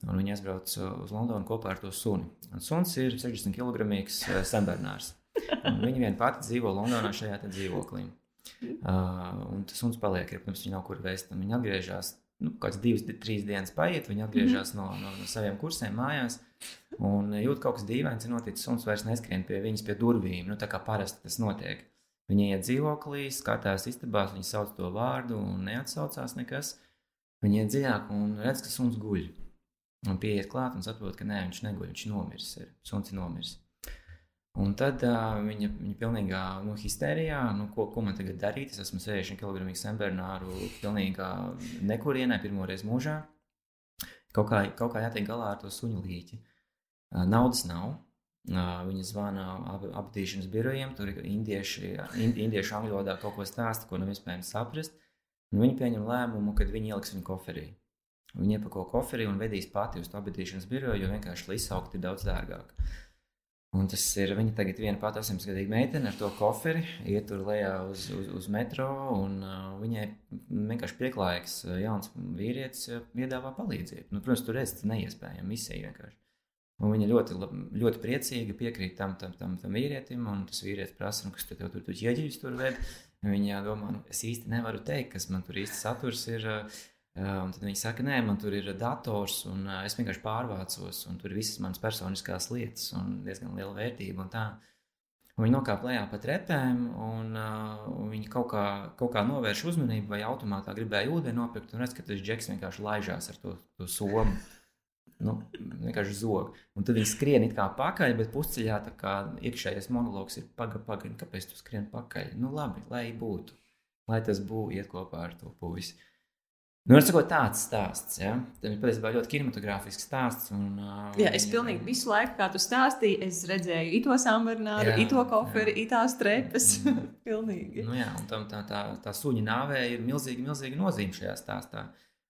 A: un viņa aizbrauc uz Londonu kopā ar to suni. Un suns ir 60 kg senbērnārs. Viņa vien pati dzīvo Londonā šajā dzīvoklī. Uh, un tas suns paliek, ja pirms viņa nav kur vēst. Viņa atgriežas, nu, kāds divas, trīs dienas paiet, viņa atgriežas mm -hmm. no, no, no saviem kursiem mājās. Un jūt kaut kas dīvains, ir noticis. Suns vairs neskrien pie viņas pie durvīm, nu, tā kā parasti tas notiek. Viņa iet dzīvoklī, skatās istabās, viņa sauc to vārdu un neatsaucās nekas. Viņa iet dziļāk un redz, ka suns guļ. Un pieiet klāt un saprot, ka nē, viņš neguļ, viņš nomiris. Ir. Suns ir nomiris. Un tad uh, viņa, viņa pilnīgā nu, histērijā, nu, ko, ko man tagad darīt. Es esmu 60 kg senbērnāru, pilnīgā nekurienē, pirmo reizi mūžā. Kaut kā, kaut kā jātiek galā ar to suņu līķi. Uh, naudas nav. Uh, viņa zvana ap, apdīšanas birojiem, tur ir indieši, ind, indieši angļu valodā kaut ko stāsta, ko nav iespējams saprast. Un viņi pieņem lēmumu, ka viņi ieliks viņu koferī. Viņi iepako koferī un vedīs pati uz to apdīšanas biroju, jo vienkārši izsaukt ir daudz dārgāk. Un tas ir viņa tagad viena pati 18-gadīga meitene ar to koferi, iet tur lejā uz, uz, uz metro, un uh, viņai vienkārši pieklājīgs uh, jauns vīrietis uh, piedāvā palīdzību. Nu, protams, tur ir neiespējama misija vienkārši. Un viņa ļoti, ļoti priecīga piekrīt tam, tam, tam, tam vīrietim. Un tas vīrietis prasa, nu, kas tev tur, tur ieģeļus tur ved. Viņa domā, nu, es īsti nevaru teikt, kas man tur īsti saturs ir. Un tad viņi saka, nē, man tur ir dators, un es vienkārši pārvācos, un tur ir visas manas personiskās lietas, un diezgan liela vērtība. Un tā. un viņi nokāpa lejā pa trepēm, un, un viņi kaut kā, kaut kā novērš uzmanību, vai automātā gribēja ūdeni nopirkt, un redz, ka tas džeks vienkārši laižās ar to, to somu nu, vienkārši zog. Un tad viņi skrien it kā pakaļ, bet pusceļā tā kā iekšējais monologs ir pagaidi, pagaidi, kāpēc tu skrien pakaļ. Nu, labi, lai būtu, lai tas būtu iet kopā ar to puisi. Nu, ir sakot, tāds stāsts. Ja? Tas ir patiesībā ļoti kinematogrāfisks stāsts. Un, uh,
B: jā, es pilnīgi visu laiku, kā tu stāstīji, es redzēju ito samburnāru, ito koferi, itās trepas. (laughs) pilnīgi.
A: Nu, jā, un tam tā, tā, tā suņa nāvē ir milzīga, milzīga nozīme šajā stāstā.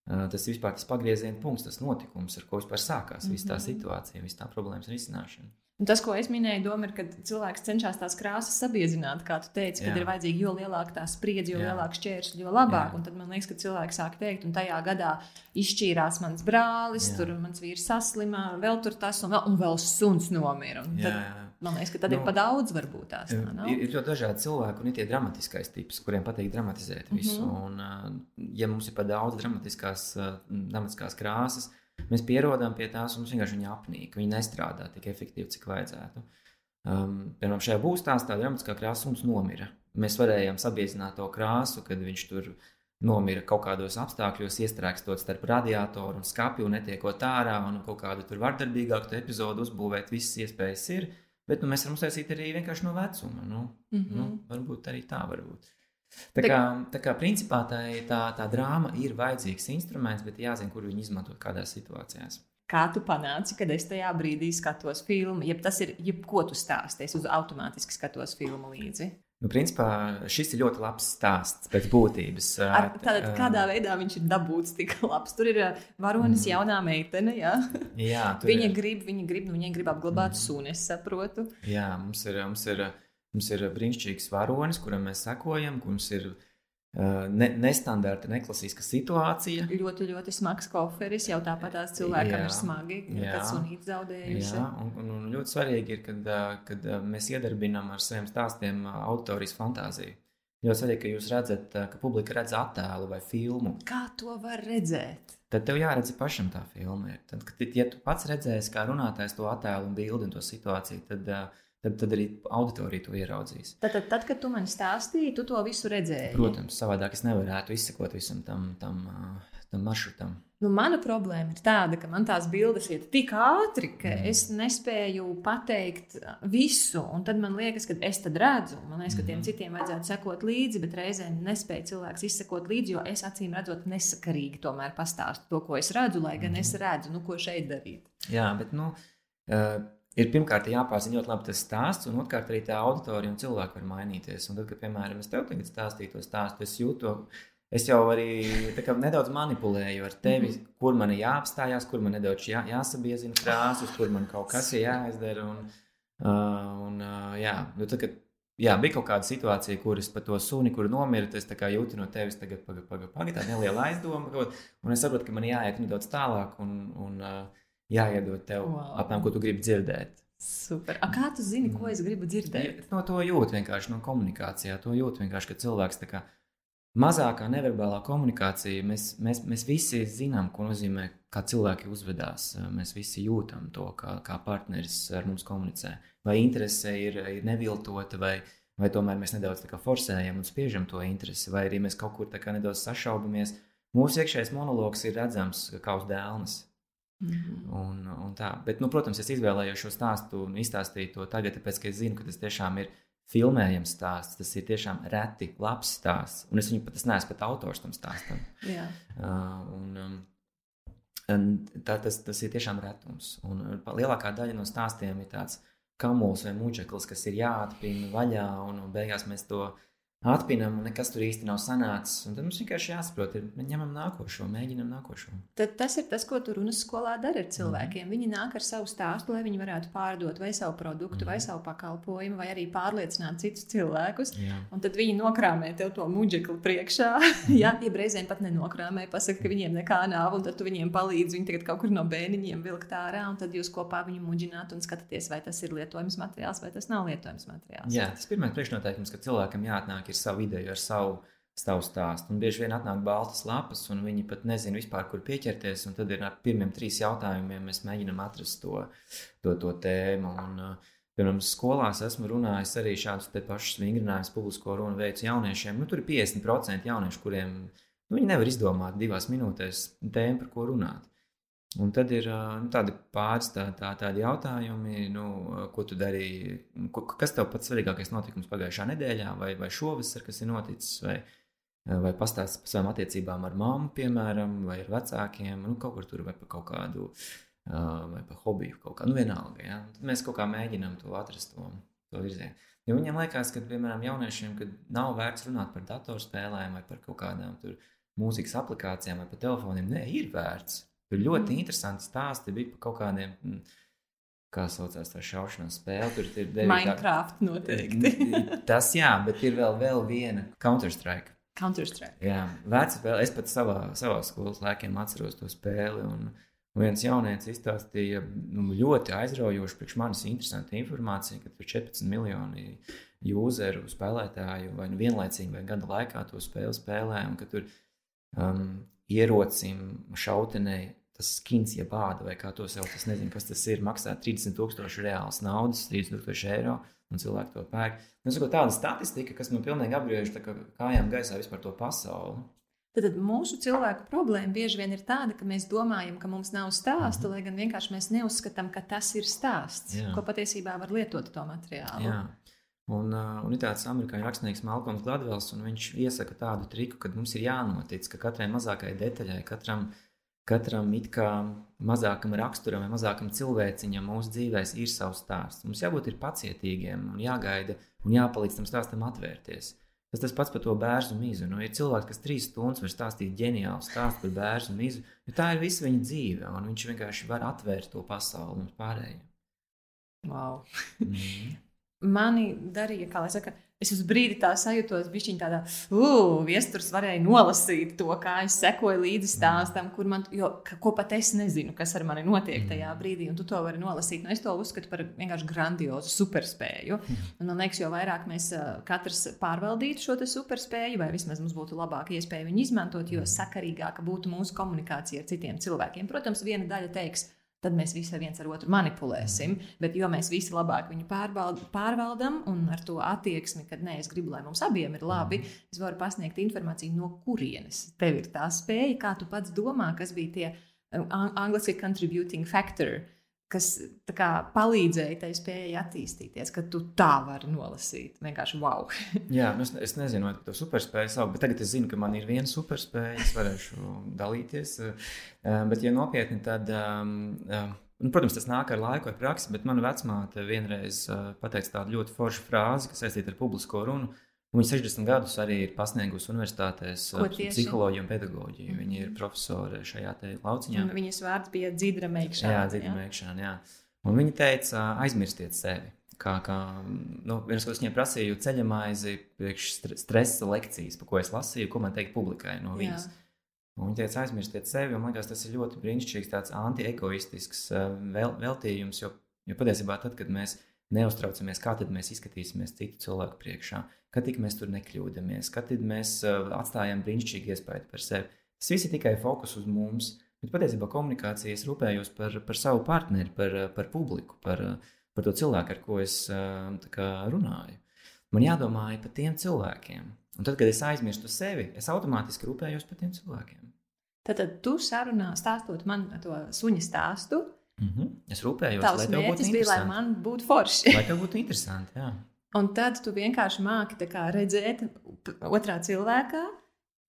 A: Uh, tas ir vispār tas pagrieziena punkts, tas notikums, ar ko vispār sākās mm -hmm. visa tā mhm. situācija, visa tā problēmas risināšana.
B: Un tas, ko es minēju, doma ir, ka cilvēks cenšas tās krāsas sabiezināt, kā tu teici, kad Jā. ir vajadzīga jo lielāka tā spriedze, jo lielāka šķēršļa, jo labāk. Jā. Un tad man liekas, ka cilvēki sāk teikt, un tajā gadā izšķīrās mans brālis, Jā. tur mans vīrs saslimā, vēl tur tas, un vēl, un vēl suns nomira. Man liekas, ka tad nu, ir pa daudz, varbūt tās. Tā,
A: nav? ir, ir ļoti dažādi cilvēki, un ir tie dramatiskais tips, kuriem patīk dramatizēt visu. Mm -hmm. un, ja mums ir pa daudz dramatiskās, dramatiskās krāsas, mēs pierodam pie tās, un mums vienkārši viņa apnīk. Viņa nestrādā tik efektīvi, cik vajadzētu. Um, piemēram, šajā būstā tā dramatiskā krāsa mums nomira. Mēs varējām sabiezināt to krāsu, kad viņš tur nomira kaut kādos apstākļos, iestrēgstot starp radiatoru un skāpju, un netiekot ārā, un kaut kādu tur vardarbīgāku epizodu uzbūvēt. Visas iespējas ir. Bet nu, mēs varam uztaisīt arī vienkārši no vecuma. Nu, mm -hmm. nu, varbūt arī tā var būt. Tā kā, tā kā principā tā, tā, tā drāma ir vajadzīgs instruments, bet jāzina, kur viņu izmantot kādās situācijās.
B: Kā tu panāci, kad es tajā brīdī skatos filmu? Ja tas ir jebko tu stāstīsi, es uz automātiski skatos filmu līdzi.
A: Nu, principā šis ir ļoti labs stāsts pēc būtības.
B: Ar, tātad, kādā veidā viņš ir dabūts tik labs? Tur ir varonis, mm. jaunā meitene. Jā, jā viņa ir. grib, viņa grib, nu, viņa grib apglabāt mm. suni, es saprotu.
A: Jā, mums ir, mums ir, mums ir brīnišķīgs varonis, kuram mēs sekojam, kurš ir ne, nestandarta, neklasiska situācija.
B: Ļoti, ļoti smags koferis. Jau tāpat tās cilvēkam jā, ir smagi, kad sunīti zaudējuši.
A: Jā, un, un, un ļoti svarīgi ir, kad, kad mēs iedarbinām ar saviem stāstiem autorijas fantāziju. Ļoti svarīgi, ka jūs redzat, ka publika redz attēlu vai filmu.
B: Kā to var redzēt?
A: Tad tev jāredz pašam tā filma. Tad, kad, ja tu pats redzēsi, kā runātājs to attēlu un bildi un to situāciju, tad uh, tad, tad arī auditorija to ieraudzīs.
B: Tad, tad, tad, kad tu man stāstīji, tu to visu redzēji.
A: Protams, savādāk es nevarētu izsekot visam tam, tam, tam maršrutam.
B: Nu, mana problēma ir tāda, ka man tās bildes iet tik ātri, ka mm. es nespēju pateikt visu. Un tad man liekas, ka es redzu, man liekas, ka tiem mm. citiem vajadzētu sekot līdzi, bet reizēm nespēja cilvēks izsekot līdzi, jo es acīm redzot, nesakarīgi tomēr pastāstu to, ko es redzu, lai gan mm. es redzu, nu, ko šeit darīt.
A: Jā, bet nu, uh, ir pirmkārt jāpārzina ļoti labi tas stāsts, un otrkārt arī tā auditorija un cilvēki var mainīties. Un tad, kad, piemēram, es tev tagad stāstīju to stāstu, es jūtu, es jau arī nedaudz manipulēju ar tevi, mm -hmm. kur man ir jāapstājās, kur man nedaudz jā, jāsabiezina krāsas, kur man kaut kas ir jāizdara. Un, uh, un, uh, jā, nu, tad, kad, Jā, bija kaut kāda situācija, kur es par to suni, kur nomira. Es jūtu no tevis, tagad pagaidi, pagaidi, paga, tā neliela aizdoma. Un es saprotu, ka man jāiet nedaudz tālāk. Un, un, uh, jāiedod tev wow. apmēram, ko tu gribi dzirdēt.
B: Super. A kā tu zini, ko es gribu dzirdēt?
A: No to jūt vienkārši no komunikācijā. To jūt vienkārši, ka cilvēks tā kā mazākā neverbālā komunikācija, mēs, mēs, mēs visi zinām, ko nozīmē, kā cilvēki uzvedās. Mēs visi jūtam to, kā, kā partneris ar mums komunicē. Vai interese ir, ir neviltota, vai, vai tomēr mēs nedaudz forsējam un spiežam to interesi, vai arī mēs kaut kur nedaudz sašaubamies. Mūsu iekšējais monologs ir redzams kā uz dēlnes. -hmm. un, un tā. Bet, nu, protams, es izvēlējos šo stāstu un izstāstīju to tagad, tāpēc, ka es zinu, ka tas tiešām ir filmējams stāsts. Tas ir tiešām reti, labs stāsts. Un es viņu pat es neesmu pat autors tam stāstam.
B: Jā.
A: Uh, un, um, tā, tas, tas ir tiešām retums. Un lielākā daļa no stāstiem ir tāds kamuls vai muģeklis, kas ir jāatpina vaļā, un, un beigās mēs to atpinam, un nekas tur īsti nav sanācis. Un tad mums vienkārši jāsaprot, ir ņemam nākošo, mēģinam nākošo.
B: Tad tas ir tas, ko tu runas skolā dari ar cilvēkiem. Mm. Viņi nāk ar savu stāstu, lai viņi varētu pārdot vai savu produktu, mm. vai savu pakalpojumu, vai arī pārliecināt citus cilvēkus. Jā. Un tad viņi nokrāmē tev to muģekli priekšā. (laughs) Mm. Jā, ja reizēm pat nenokrāmē, pasakā, ka viņiem nekā nav, un tad tu viņiem palīdzi. Viņi tagad kaut kur no bēniņiem vilkt ārā, un tad jūs kopā viņu muģināt un skatāties, vai tas ir lietojams materiāls vai tas nav lietojams materiāls.
A: Jā, tas pirmais priekšnoteikums, ka cilvēkam jāatnāk ir savu ideju, ar savu, savu stāstu. Un bieži vien atnāk baltas lapas, un viņi pat nezina vispār, kur pieķerties. Tad ir ar pirmiem trīs jautājumiem mēs mēģinām atrast to, to, to tēmu. Un, uh, Piemēram, skolās esmu runājis arī šādus pašus vingrinājumus, publisko runu veicu jauniešiem. Nu, tur ir 50% jauniešu, kuriem nu, viņi nevar izdomāt divās minūtēs tēmu, par ko runāt. Un tad ir nu, tādi pāris tā, tā, tādi jautājumi, nu, ko tu darīji, ko, kas tev pats svarīgākais notikums pagājušā nedēļā, vai, vai šovasar, kas ir noticis, vai, vai pastāstīt par savām attiecībām ar mammu, piemēram, vai ar vecākiem, nu, kaut kur tur vai par kaut kādu, vai par hobiju, kaut kā, nu, vienalga. Ja? Tad mēs kaut kā mēģinām to atrast, to, to virzienu. Jo viņiem liekas, ka, piemēram, jauniešiem, kad nav vērts runāt par datorspēlēm vai par kaut kādām tur mūzikas aplikācijām vai par telefoniem, nē, ir vērts. Tur ļoti mm. interesanti stāsti bija par kaut kādiem. Mm, kā saucās tā šaušanas spēle. Tur ir
B: devītā... Minecraft noteikti.
A: Tas jā, bet ir vēl, vēl viena Counter-Strike.
B: Counter-Strike.
A: Jā, veca spēle. Es pat savā, savā skolas laikiem atceros to spēli. Un, viens jaunietis izstāstīja nu, ļoti aizraujošu, priekš manis interesantu informāciju, ka tur ir 14 miljoni useru spēlētāju vai nu vienlaicīgi vai gada laikā to spēli spēlē. Un ka tur um, ierocim, šautenei tas skins, ja bāda vai kā to sauc, es nezinu, kas tas ir, maksā 30,000 reāls naudas, 30,000 eiro, un cilvēki to pērk. Nu, saku, tāda statistika, kas man pilnīgi apgriež kā kājām gaisā vispār to pasauli.
B: Tad mūsu cilvēku problēma bieži vien ir tāda, ka mēs domājam, ka mums nav stāsta, mm. lai gan vienkārši mēs neuzskatām, ka tas ir stāsts, Jā. ko patiesībā var lietot to materiālu. Jā.
A: Un, uh, un ir tāds amerikāņu rakstnieks Malkoms Gladvels, un viņš iesaka tādu triku, ka mums ir jānotic, ka katrai mazākajai detaļai, katram, katram it kā mazākam raksturam vai mazākam cilvēciņam mūsu dzīvēs ir savs stāsts. Mums jābūt pacietīgiem un jāgaida un jāpalīdz tam stāstam atvērties. Tas tas pats par to bērnu mīzu. Nu, ir cilvēks, kas trīs stundas var stāstīt ģeniālu stāstu par bērnu mīzu, jo tā ir visa viņa dzīve, un viņš vienkārši var atvērt to pasauli mums pārējiem.
B: Wow. mm mani darīja, kā lai saka, es uz brīdi tā sajūtos, bija viņa tāda, uh, viesturs varēja nolasīt to, kā es sekoju līdzi stāstam, kur man, jo, ko pat es nezinu, kas ar mani notiek tajā mm. brīdī, un tu to vari nolasīt. Nu, es to uzskatu par vienkārši grandiozu superspēju. Mm. Un man liekas, jo vairāk mēs katrs pārvaldītu šo superspēju, vai vismaz mums būtu labāka iespēja viņu izmantot, jo mm. sakarīgāka būtu mūsu komunikācija ar citiem cilvēkiem. Protams, viena daļa teiks, tad mēs visi viens ar otru manipulēsim. Mm. Bet, jo mēs visi labāk viņu pārvaldam un ar to attieksmi, ka nē, es gribu, lai mums abiem ir labi, mm. es varu pasniegt informāciju, no kurienes tev ir tā spēja, kā tu pats domā, kas bija tie angļuiski contributing factor kas kā, palīdzēja tai spējai attīstīties, ka tu tā vari nolasīt. Vienkārši wow. (laughs)
A: Jā, nu es, es nezinu, vai to superspēju sauc, bet tagad es zinu, ka man ir viena superspēja, es varēšu dalīties. Eh, bet, ja nopietni, tad. Um, Nu, protams, tas nāk ar laiku, ar praksi, bet mana vecmāte vienreiz uh, pateica tādu ļoti foršu frāzi, kas saistīta ar publisko runu. Viņa 60 gadus arī ir pasniegusi universitātēs psiholoģiju un pedagoģiju. Mm. Viņa ir profesore šajā lauciņā.
B: Un viņas vārds bija Dzidra Meikšana.
A: Jā, Dzidra Meikšana, jā. Un viņa teica, aizmirstiet sevi. Kā, kā nu, viens, ko es viņai prasīju, ceļamaizi priekš stresa lekcijas, pa ko es lasīju, ko man teikt publikai no viņas. Jā. Un viņa teica, aizmirstiet sevi, man liekas, tas ir ļoti brīnišķīgs, tāds anti-egoistisks vēl, veltījums, jo, jo patiesībā tad, kad mēs neuztraucamies, kā tad mēs izskatīsimies citu cilvēku priekšā, kad tik mēs tur nekļūdāmies, kad mēs uh, atstājam brīnišķīgu iespēju par sevi. Tas viss ir tikai fokus uz mums, bet patiesībā komunikācijā es rūpējos par, par savu partneri, par, par publiku, par, par to cilvēku, ar ko es uh, kā, runāju. Man jādomā par tiem cilvēkiem. Un tad, kad es aizmirstu sevi, es automātiski rūpējos par tiem cilvēkiem.
B: Tad, tad tu sarunā, stāstot man to suņa stāstu,
A: Mm -hmm. Es rūpējos,
B: Tavs lai tev būtu bija, lai man būtu forši.
A: lai tev būtu interesanti, jā.
B: Un tad tu vienkārši māki redzēt otrā cilvēkā,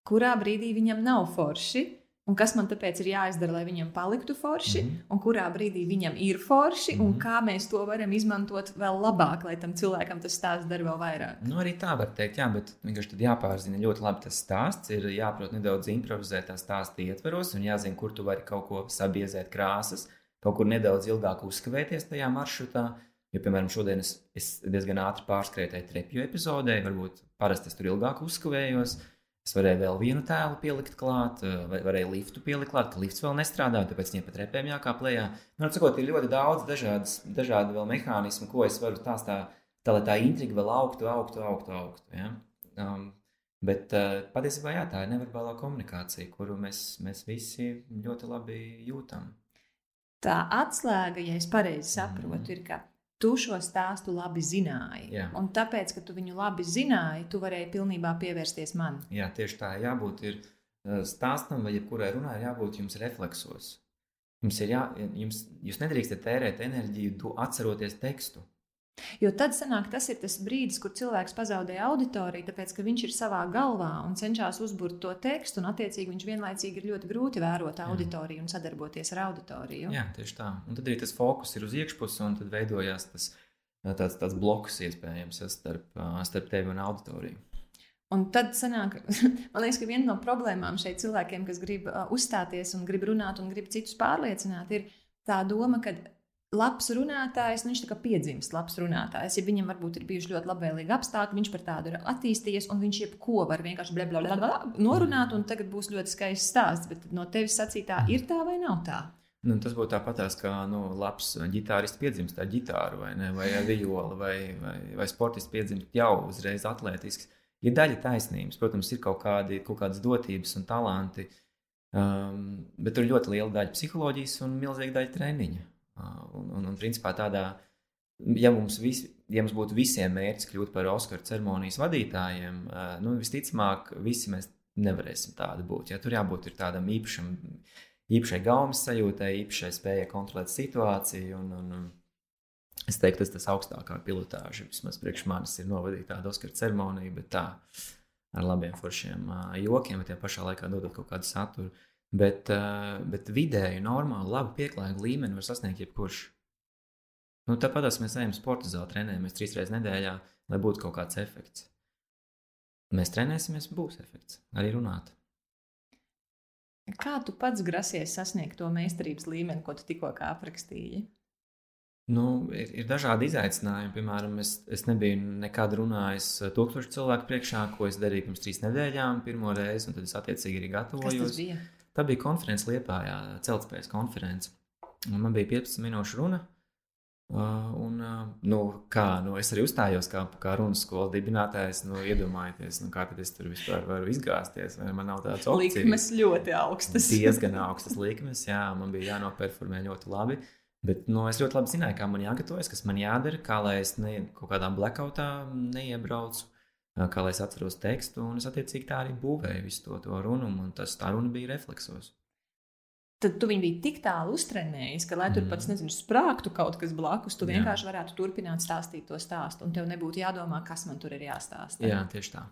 B: kurā brīdī viņam nav forši. un kas man tāpēc ir jāizdara, lai viņam paliktu forši, mm. -hmm. un kurā brīdī viņam ir forši, mm -hmm. un
A: Mhm.
B: kā mēs to varam izmantot vēl labāk, lai tam cilvēkam tas stāsts dara vēl vairāk.
A: Nu, arī tā var teikt, jā, bet vienkārši tad jāpārzina ļoti labi tas stāsts. Ir jāprot nedaudz improvizēt tā stāsta ietveros, un jāzina, kur tu vari kaut ko sabiezēt krāsas, kaut kur nedaudz ilgāk uzkavēties tajā maršrutā. Jo, piemēram, šodien es, es diezgan ātri pārskrēju trepju epizodē, varbūt parasti es tur ilgāk uzkavējos. Es varēju vēl vienu tēlu pielikt klāt, vai varēju liftu pielikt klāt, ka lifts vēl nestrādāja, tāpēc viņiem pat repēm jākāp lejā. Nu, cikot, ir ļoti daudz dažādas, dažādi vēl mehānismi, ko es varu stāstīt, tā lai tā intriga vēl augtu, augtu, augtu. augtu ja? um, bet uh, patiesībā jā, tā ir neverbālā komunikācija, kuru mēs, mēs visi ļoti labi jūtam.
B: Tā atslēga, ja es pareizi saprotu,
A: Mhm.
B: ir, ka tu šo stāstu labi zināji.
A: Jā.
B: Un tāpēc, ka tu viņu labi zināji, tu varēji pilnībā pievērsties man.
A: Jā, tieši tā jābūt ir, uh, stāstam, vai jebkurai runai jābūt jums refleksos. Jums ir jā, jums, jūs nedrīkstat tērēt enerģiju, atceroties tekstu.
B: Jo tad sanāk, tas ir tas brīdis, kur cilvēks pazaudē auditoriju, tāpēc ka viņš ir savā galvā un cenšas uzbūvēt to tekstu, un attiecīgi viņš vienlaicīgi ir ļoti grūti vērot auditoriju un sadarboties ar auditoriju.
A: Jā, tieši tā. Un tad arī tas fokus ir uz iekšpusi, un tad veidojās tas tāds, tāds bloks iespējams ja, starp, starp tevi un auditoriju.
B: Un tad sanāk, (laughs) man liekas, ka viena no problēmām šeit cilvēkiem, kas grib uzstāties un grib runāt un grib citus pārliecināt, ir tā doma, ka labs runātājs, nu, viņš tā kā piedzimst labs runātājs. Ja viņam varbūt ir bijuši ļoti labvēlīgi apstākļi, viņš par tādu ir attīstījies, un viņš jebko var vienkārši bla, bla, bla, bla, norunāt, un tagad būs ļoti skaists stāsts. Bet no tevis sacītā ir tā vai nav tā?
A: Nu, tas būtu tāpat kā nu, labs ģitārists piedzimst ar ģitāru, vai, ne, vai ar violi, vai, vai, vai sportists piedzimst jau uzreiz atletisks. Ir daļa taisnības, protams, ir kaut, kādi, kaut kādas dotības un talanti, um, bet tur ir ļoti liela daļa psiholoģijas un milzīga daļa treniņa. Un, un, un principā tādā, ja mums, vis, ja mums būtu visiem mērķis kļūt par Oskara ceremonijas vadītājiem, nu, visticamāk, visi mēs nevarēsim tādi būt. Ja? Tur jābūt tādam īpašam, īpašai gaumas sajūtai, īpašai spējai kontrolēt situāciju. Un, un, es teiktu, tas ir augstākā pilotāža. Vismaz priekš manis ir novadīta tāda Oskara ceremonija, bet tā ar labiem foršiem jokiem, bet tajā pašā laikā dodot kaut kādu saturu. Uh, bet vidēji, normāli, labi pieklājīgu līmeni var sasniegt jebkurš. Nu, tāpat mēs ejam sporta zālē, trenējamies trīs reizes nedēļā, lai būtu kaut kāds efekts. Mēs trenēsimies, būs efekts arī runāt.
B: Kā tu pats grasies sasniegt to meistarības līmeni, ko tu tikko aprakstīji?
A: Nu, ir, ir dažādi izaicinājumi. Piemēram, es, es nebiju nekad runājis tūkstošu cilvēku priekšā, ko es darīju pirms trīs nedēļām, pirmo reizi, un tad es attiecīgi arī
B: Kas tas
A: gatavojos.
B: bija?
A: Tā bija konference Lietpājā, celtspējas konference. Un man bija 15 minūšu runa. Uh, un, uh, nu, kā, nu, es arī uzstājos kā, kā runas skolas dibinātājs. Nu, iedomājieties, nu, kā es tur vispār varu izgāzties. Vai man nav tāds opcijas?
B: Likmes ļoti augstas.
A: diezgan augstas likmes. Jā, man bija jānoperformē ļoti labi. Bet nu, es ļoti labi zināju, kā man jāgatavojas, kas man jādara, kā lai es ne, kaut kādā blackoutā neiebraucu, kā lai es atceros tekstu. Un es attiecīgi tā arī būvēju visu to, to runu, un tas tā runa bija refleksos.
B: Tad tu viņu biji tik tālu uztrenējis, ka, lai tur pats nezinu, sprāgtu kaut kas blakus, tu
A: Jā.
B: vienkārši varētu turpināt stāstīt to stāstu, un tev nebūtu jādomā, kas man tur ir jāstāsta.
A: Jā, tieši tā.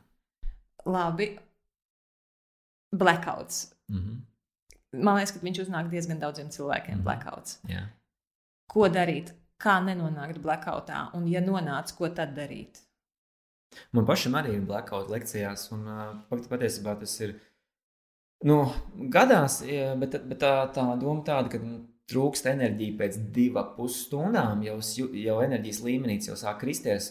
B: Labi. Blackouts.
A: Mhm.
B: Man liekas, ka viņš uznāk diezgan daudziem cilvēkiem.
A: Mhm.
B: Blackouts.
A: Jā.
B: Ko darīt? Kā nenonākt blackoutā? Un, ja nonāc, ko tad darīt?
A: Man pašam arī ir blackout lekcijās, un uh, pat- patiesībā tas ir. Nu, gadās, bet, bet tā, tā doma tāda, ka nu, trūkst enerģija pēc divām pusstundām, jau, jau enerģijas līmenī jau sāk kristies.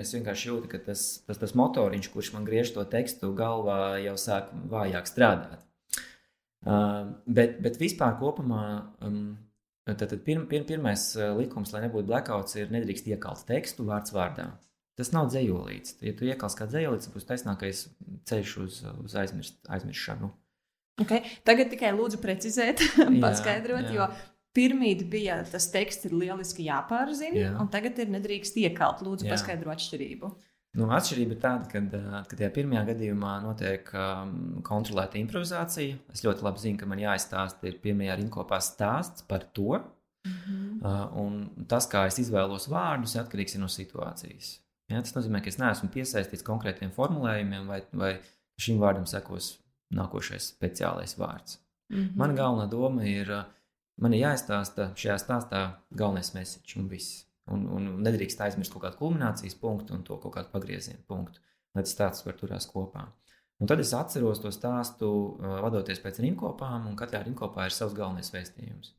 A: Es vienkārši jūtu, ka tas, tas, tas motoriņš, kurš man griež to tekstu galvā, jau sāk vājāk strādāt. Uh, bet, bet vispār kopumā um, tad, tad pirm, pirm, pirmais uh, likums, lai nebūtu blackouts, ir nedrīkst iekalt tekstu vārds vārdā. Tas nav dzējolīts. Ja tu iekals kā dzējolīts, tas būs taisnākais ceļš uz, uz aizmirst, aizmirstšanu.
B: Okay. Tagad tikai lūdzu precizēt, (laughs) paskaidrot,
A: jā.
B: jo pirmīt bija tas teksts, ir lieliski jāpārzina,
A: Jā.
B: un tagad ir nedrīkst iekalt. Lūdzu,
A: Jā.
B: paskaidro atšķirību.
A: Nu, atšķirība ir tāda, ka, ā, ka tajā pirmajā gadījumā notiek um, kontrolēta improvizācija. Es ļoti labi zinu, ka man jāizstāsta ir pirmajā rinkopā stāsts par to.
B: Mhm.
A: Uh, un tas, kā es izvēlos vārdus, atkarīgs no situācijas. Ja, tas nozīmē, ka es neesmu piesaistīts konkrētiem formulējumiem, vai, vai šim vārdam sekos nākošais speciālais vārds. Mm -hmm. Mana galvenā doma ir, man ir jāizstāsta šajā stāstā galvenais message un viss. Un, un nedrīkst aizmirst kaut kādu kulminācijas punktu un to kaut kādu pagrieziena punktu, lai tas stāsts var turēs kopā. Un tad es atceros to stāstu, vadoties pēc rinkopām, un katrā rinkopā ir savs galvenais vēstījums.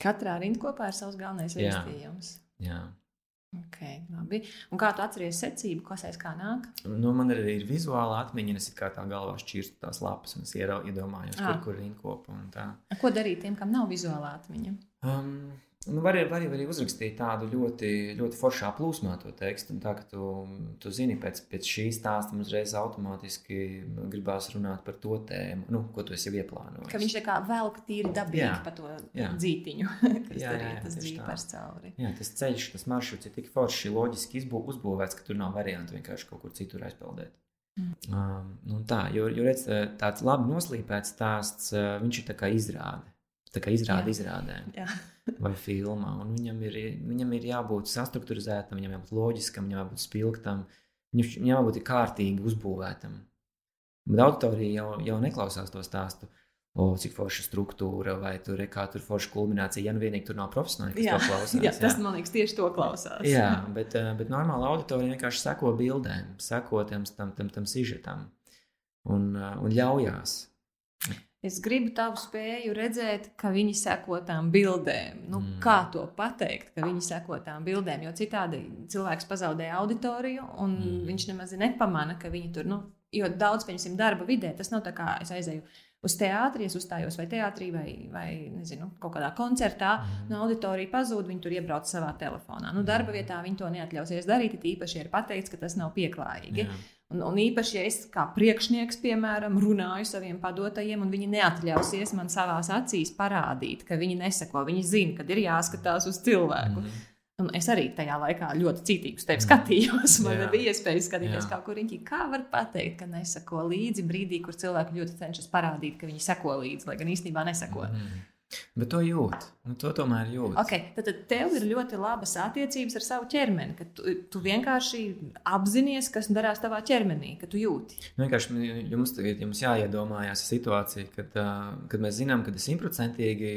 B: Katrā rindkopā ir savs galvenais vēstījums.
A: Jā. jā.
B: Okay, labi. Un kā tu atceries secību, kas aiz kā nāk?
A: Nu, man arī ir vizuāla atmiņa, es kā tā galvā šķirstu tās lapas, un es iedomājos, kur, kur ir rinkopa.
B: Ko darīt tiem, kam nav vizuāla atmiņa?
A: Um, Nu, var, var, arī uzrakstīt tādu ļoti, ļoti foršā plūsmā to tekstu. Tā kā tu, tu zini, pēc, pēc šīs stāsta uzreiz automātiski gribās runāt par to tēmu, nu, ko tu esi ieplānojis.
B: Ka viņš tā kā velk tīri dabīgi jā, pa to jā. dzītiņu, (laughs) kas jā, jā, jā, tas dzīvars cauri.
A: Jā, tas ceļš, tas maršruts ir tik forši, loģiski izbū, uzbūvēts, ka tur nav variantu vienkārši kaut kur citur aizpeldēt. Mm. Um, nu tā, jo, jo redz, tāds labi noslīpēts stāsts, viņš ir tā kā izrāde. Izrāda jā. izrādēm. Jā (laughs) vai filmā. Un viņam ir, viņam ir jābūt sastruktūrizētam, viņam jābūt loģiskam, viņam jābūt spilgtam, viņam jābūt kārtīgi uzbūvētam. Bet auditorija jau, jau neklausās to stāstu. O, cik forša struktūra, vai tur ir kā tur forša kulminācija. Ja nu vienīgi tur nav profesionāli, kas jā, to klausās.
B: Jā, tas, jā. man liekas, tieši to klausās.
A: Jā, bet, eh, bet normāla auditorija vienkārši seko bildēm, seko tam, tam, tam, tam sižetam un, eh, un ļaujās.
B: Es gribu tavu spēju redzēt, ka viņi seko tām bildēm. Nu, mm. Kā to pateikt, ka viņi seko tām bildēm? Jo citādi cilvēks pazaudē auditoriju, un mm. viņš nemaz nepamana, ka viņi tur, nu, jo daudz, piemēram, darba vidē, tas nav tā kā es aizēju uz teātri, es uzstājos vai teātrī, vai, vai nezinu, kaut kādā koncertā, mm. no auditorija pazūd, viņi tur iebrauc savā telefonā. Nu, darba vietā viņi to neatļausies darīt, it īpaši ir pateikts, ka tas nav pieklājīgi. Jā. Un, un īpaši, ja es kā priekšnieks, piemēram, runāju saviem padotajiem, un viņi neatļausies man savās acīs parādīt, ka viņi neseko, viņi zina, kad ir jāskatās uz cilvēku. Mm -hmm. Un es arī tajā laikā ļoti cītīgi uz tevi mhm. skatījos. Man jā. nebija iespējas skatīties, kā kuriņķi. Kā var pateikt, ka nesako līdzi brīdī, kur cilvēki ļoti cenšas parādīt, ka viņi seko līdzi, lai gan īstenībā neseko. Mm -hmm.
A: Bet to jūt. Nu, to tomēr jūt.
B: Okay, tad, tad tev ir ļoti labas attiecības ar savu ķermeni. Ka tu, tu vienkārši apzinājies, kas darās tavā ķermenī, ka tu jūti.
A: Nu, vienkārši jums, jums jāiedomājas situācija, kad, kad mēs zinām, ka simtprocentīgi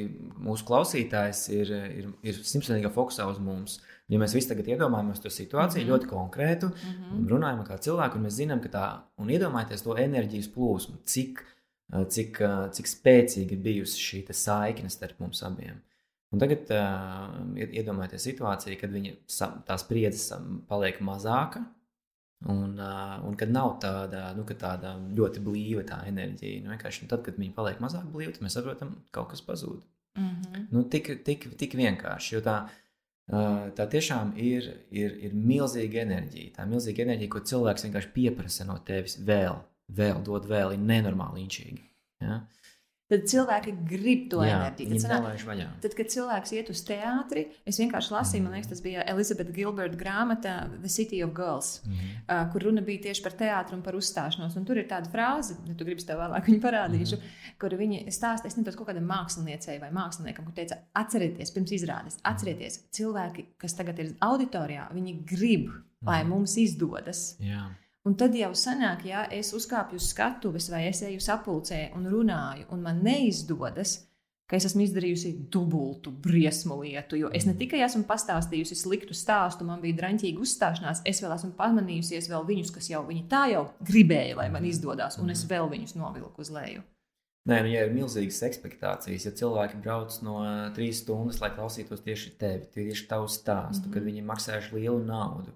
A: mūsu klausītājs ir, ir, ir simtprocentīgā fokusā uz mums. Ja mēs visi tagad iedomājamies to situāciju mm -hmm. ļoti konkrētu, mm -hmm. un runājam kā cilvēku, un mēs zinām, ka tā, un iedomājieties to enerģijas plūsmu, cik cik, cik spēcīga bijusi šī saikne starp mums abiem. Un tagad iedomājieties situāciju, kad viņa tā spriedzes paliek mazāka, un, uh, un kad nav tāda, nu, tāda ļoti blīva tā enerģija. Nu, vienkārši tad, kad viņa paliek mazāk blīva, tad mēs saprotam, ka kaut kas pazūd. Mm -hmm. nu, tik, tik, tik vienkārši, jo tā, uh, tā tiešām ir, ir, ir milzīga enerģija. Tā ir milzīga enerģija, ko cilvēks vienkārši pieprasa no tevis vēl vēl dod vēl, ir nenormāli inčīgi. Ja?
B: Tad cilvēki grib to
A: Jā,
B: enerģiju.
A: Tad, sanā,
B: tad, kad cilvēks iet uz teātri, es vienkārši lasīju, man liekas, tas bija Elizabete Gilberta grāmata The City of Girls, mm uh, kur runa bija tieši par teātru un par uzstāšanos. Un tur ir tāda frāze, ja tu gribi tev vēlāk viņu parādīšu, mm kur viņi stāsta, es nezinu, kaut kādam māksliniecei vai māksliniekam, kur teica, atcerieties, pirms izrādes, atcerieties, cilvēki, kas tagad ir auditorijā, viņi grib, mm lai mums izdodas.
A: Jā.
B: Un tad jau sanāk, ja es uzkāpju uz skatuves vai es eju sapulcē un runāju, un man neizdodas, ka es esmu izdarījusi dubultu briesmu lietu. Jo es ne tikai esmu pastāstījusi sliktu stāstu, man bija draņķīga uzstāšanās, es vēl esmu pamanījusies vēl viņus, kas jau viņi tā jau gribēja, lai man izdodas, un es vēl viņus novilku uz leju.
A: Nē, nu, ja ir milzīgas expectācijas, ja cilvēki brauc no trīs stundas, lai klausītos tieši tevi, tieši tavu stāstu, mm -hmm. kad viņi maksājuši lielu naudu,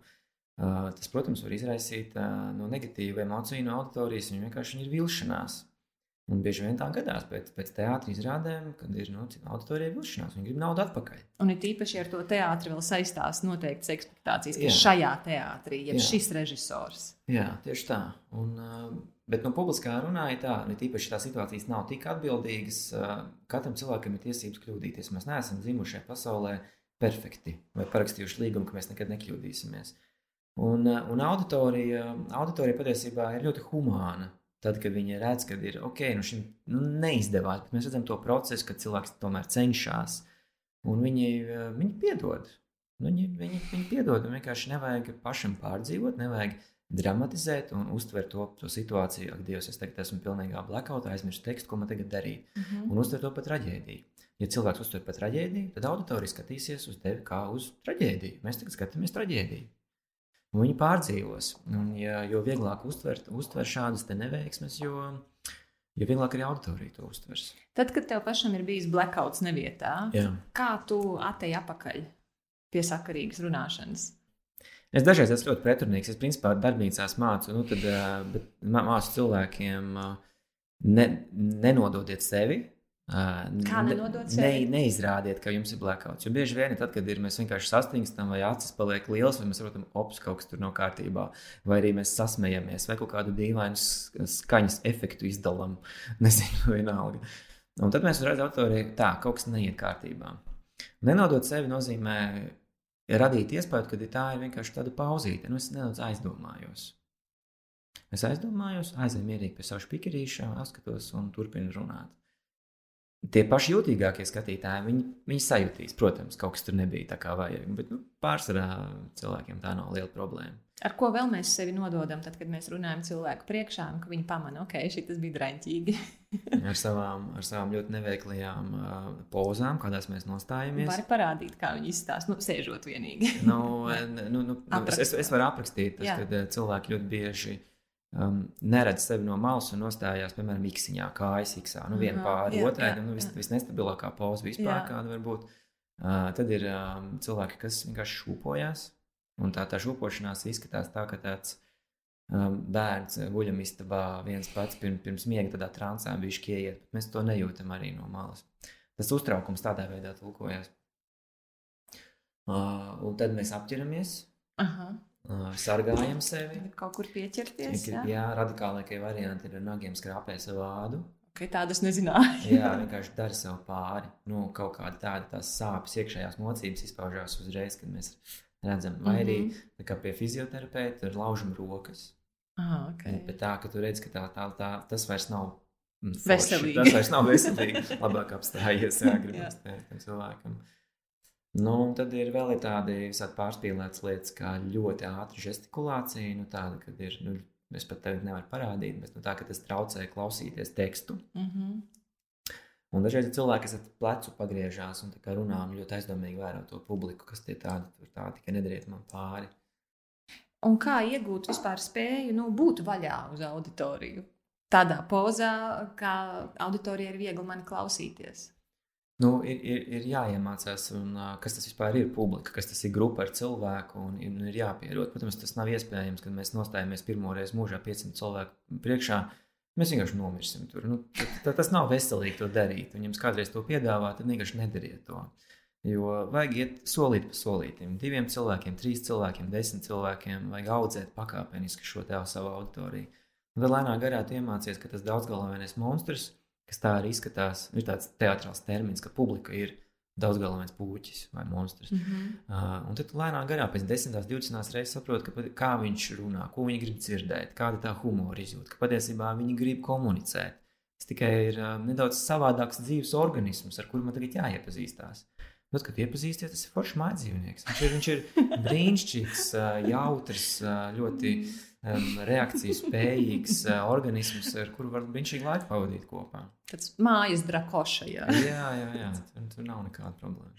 A: Tas, protams, var izraisīt no negatīvu emociju no auditorijas. Viņam vienkārši ir vilšanās. Un bieži vien tā gadās pēc, pēc teātris izrādēm, kad ir nu, auditorija vilšanās. Viņi grib naudu atpakaļ.
B: Un ir īpaši ar to teātri vēl saistās noteiktas expectācijas, ka Jā. šajā teātrī ir šis režisors.
A: Jā, tieši tā. Un, bet no publiskā runāja tā, ne tīpaši tā situācijas nav tik atbildīgas. Katram cilvēkam ir tiesības kļūdīties. Mēs neesam dzimuši šajā pasaulē perfekti vai parakstījuši līgumu, ka mēs nekad nekļūdīsimies. Un, eh, un auditorija, auditorija patiesībā ir ļoti humāna. Tad, kad viņi redz, ka ir ok, nu šim nu, neizdevās, bet mēs redzam to procesu, ka cilvēks tomēr cenšas. Un viņi, eh, viņi piedod. Nu, viņi, viņi, viņi piedod. Vienkārši nevajag pašam pārdzīvot, nevajag dramatizēt un uztvert to, to situāciju, ak, Dievs, es tagad esmu pilnīgā blackoutā, aizmirsu tekstu, ko man tagad darīt. Mm -hmm. Un uztvert to par traģēdiju. Ja cilvēks uztver par traģēdiju, tad auditorija skatīsies uz tevi kā uz traģēdiju. Mēs tagad skatāmies traģēdiju. Viņi pārdzīvos. Un, ja, jo vieglāk uztvert, uztver šādas neveiksmes, jo, jo vieglāk arī auditorija to uztvers.
B: Tad, kad tev pašam ir bijis blackouts nevietā, Jā. kā tu atei atpakaļ pie sakarīgas runāšanas?
A: Es dažreiz esmu ļoti pretrunīgs. Es principā darbnīcās mācu, nu, tad, bet mācu cilvēkiem, ne, nenododiet sevi.
B: Kā nenodot?
A: Ne, neizrādiet, ka jums ir blackouts. Jo bieži vien, tad, kad ir, mēs vienkārši sastingstam, vai acis paliek liels, vai mēs saprotam, ops, kaut kas tur nav kārtībā, vai arī mēs sasmejamies, vai kaut kādu dīvainu skaņas efektu izdalām. (laughs) Nezinu, vienalga. Un tad mēs uzreiz autori, tā, kaut kas neiet kārtībā. Nenodot sevi nozīmē radīt iespēju, ka tā ir vienkārši tāda pauzīte. Nu, es nedaudz aizdomājos. Es aizdomājos, aizēju mierīgi pie savu spikerīšu, apskatos un turpinu runāt. Tie paši jūtīgākie skatītāji, viņi, viņi sajutīs, protams, kaut kas tur nebija tā kā vajag, bet nu, pārsvarā cilvēkiem tā nav liela problēma.
B: Ar ko vēl mēs sevi nododam, tad, kad mēs runājam cilvēku priekšā, un viņi pamana, ok, šis bija draņķīgi. (laughs)
A: ar, savām, ar savām ļoti neveiklajām uh, pozām, kādās mēs nostājamies.
B: Var parādīt, kā viņi izstāsta, nu, sēžot vienīgi.
A: nu, (laughs) nu, nu, es, es, es varu aprakstīt, tas, kad cilvēki ļoti bieži um, neredz sevi no malas un nostājās, piemēram, miksiņā, kājas iksā. Nu, viena pāri otrai, nu, vis, visnestabilākā poza vispār, jā. kāda var būt. Uh, tad ir um, cilvēki, kas vienkārši šūpojas Un tā, tā šūpošanās izskatās tā, ka tāds um, bērns guļamistabā viens pats pirms, pirms miega tādā transā viņš ieiet, bet mēs to nejūtam arī no malas. Tas uztraukums tādā veidā tulkojas. Uh, un tad mēs apķeramies, Aha. Sargājam sevi.
B: Kaut kur pieķerties.
A: Jā, jā radikālākie varianti ir ar nagiem skrāpēt savu ādu.
B: Okay, tādas nezināju. (laughs)
A: jā, vienkārši dara sev pāri. Nu, kaut kāda tāda sāpes, iekšējās mocības izpaužās uzreiz, kad mēs redzam. Vai mm -hmm. arī pie fizioterapeita ir laužam rokas.
B: Ah, okay.
A: Bet tā, ka tu redz, ka tā, tā, tā, tas vairs nav.
B: Mm. Veselīgi.
A: Tas vairs nav veselīgi. (laughs) Labāk apstājies, jā, gribas teikt cilvēkam. Nu, un tad ir vēl tādi visādi pārspīlētas lietas, kā ļoti ātra gestikulācija. Nu, tāda, kad ir, nu, es pat tagad nevaru parādīt, bet nu, tā, ka tas traucē klausīties tekstu. Mm -hmm. Un dažreiz ir cilvēki, kas ar plecu pagriežās un runā un ļoti aizdomīgi vērā to publiku, kas tie tādi, tur tādi, tikai nedariet man pāri.
B: Un kā iegūt vispār spēju nu, būt vaļā uz auditoriju? Tādā pozā, kā auditorijai ir viegli mani klausīties.
A: Nu, ir, ir, ir jāiemācās, un, kas tas vispār ir publika, kas tas ir grupa ar cilvēku. Un, un ir jāpierod. Protams, tas nav iespējams, kad mēs nostājamies pirmo reizi mūžā 500 cilvēku priekšā. Mēs vienkārši nomirsim tur. Nu, tad, tas nav veselīgi to darīt. Un, ja jums kādreiz to piedāvā, tad vienkārši nedariet to. Jo vajag iet solīt pa solītam. Diviem cilvēkiem, trīs cilvēkiem, desmit cilvēkiem vajag audzēt pakāpeniski šo tevu savu auditoriju. Un tad lēnām garā iemācīties, ka tas daudzgalvenais monstrs, kas tā arī izskatās, ir tāds teātris termins, ka publika ir daudzgalvenais puķis vai monstrs. Mm -hmm. uh, un tad lēnām garā pēc 10, 20 reizes saprot, ka, kā viņš runā, ko viņi grib dzirdēt, kāda ir tā humora izjūta, ka patiesībā viņi grib komunicēt. Tas tikai ir uh, nedaudz savādāks dzīves organisms, ar kuru man tagad jāiepazīstās. Tad, kad iepazīsties, tas ir foršs mājas dzīvnieks. Viņš ir, viņš ir (laughs) brīnišķīgs, uh, jautrs, uh, ļoti. Mm um, reakcijas spējīgs uh, organisms, ar kuru var brīnišķīgi laiku pavadīt kopā.
B: Tas mājas drakoša. Jā, (laughs)
A: jā, jā, jā. Tur, tur nav nekāda problēma.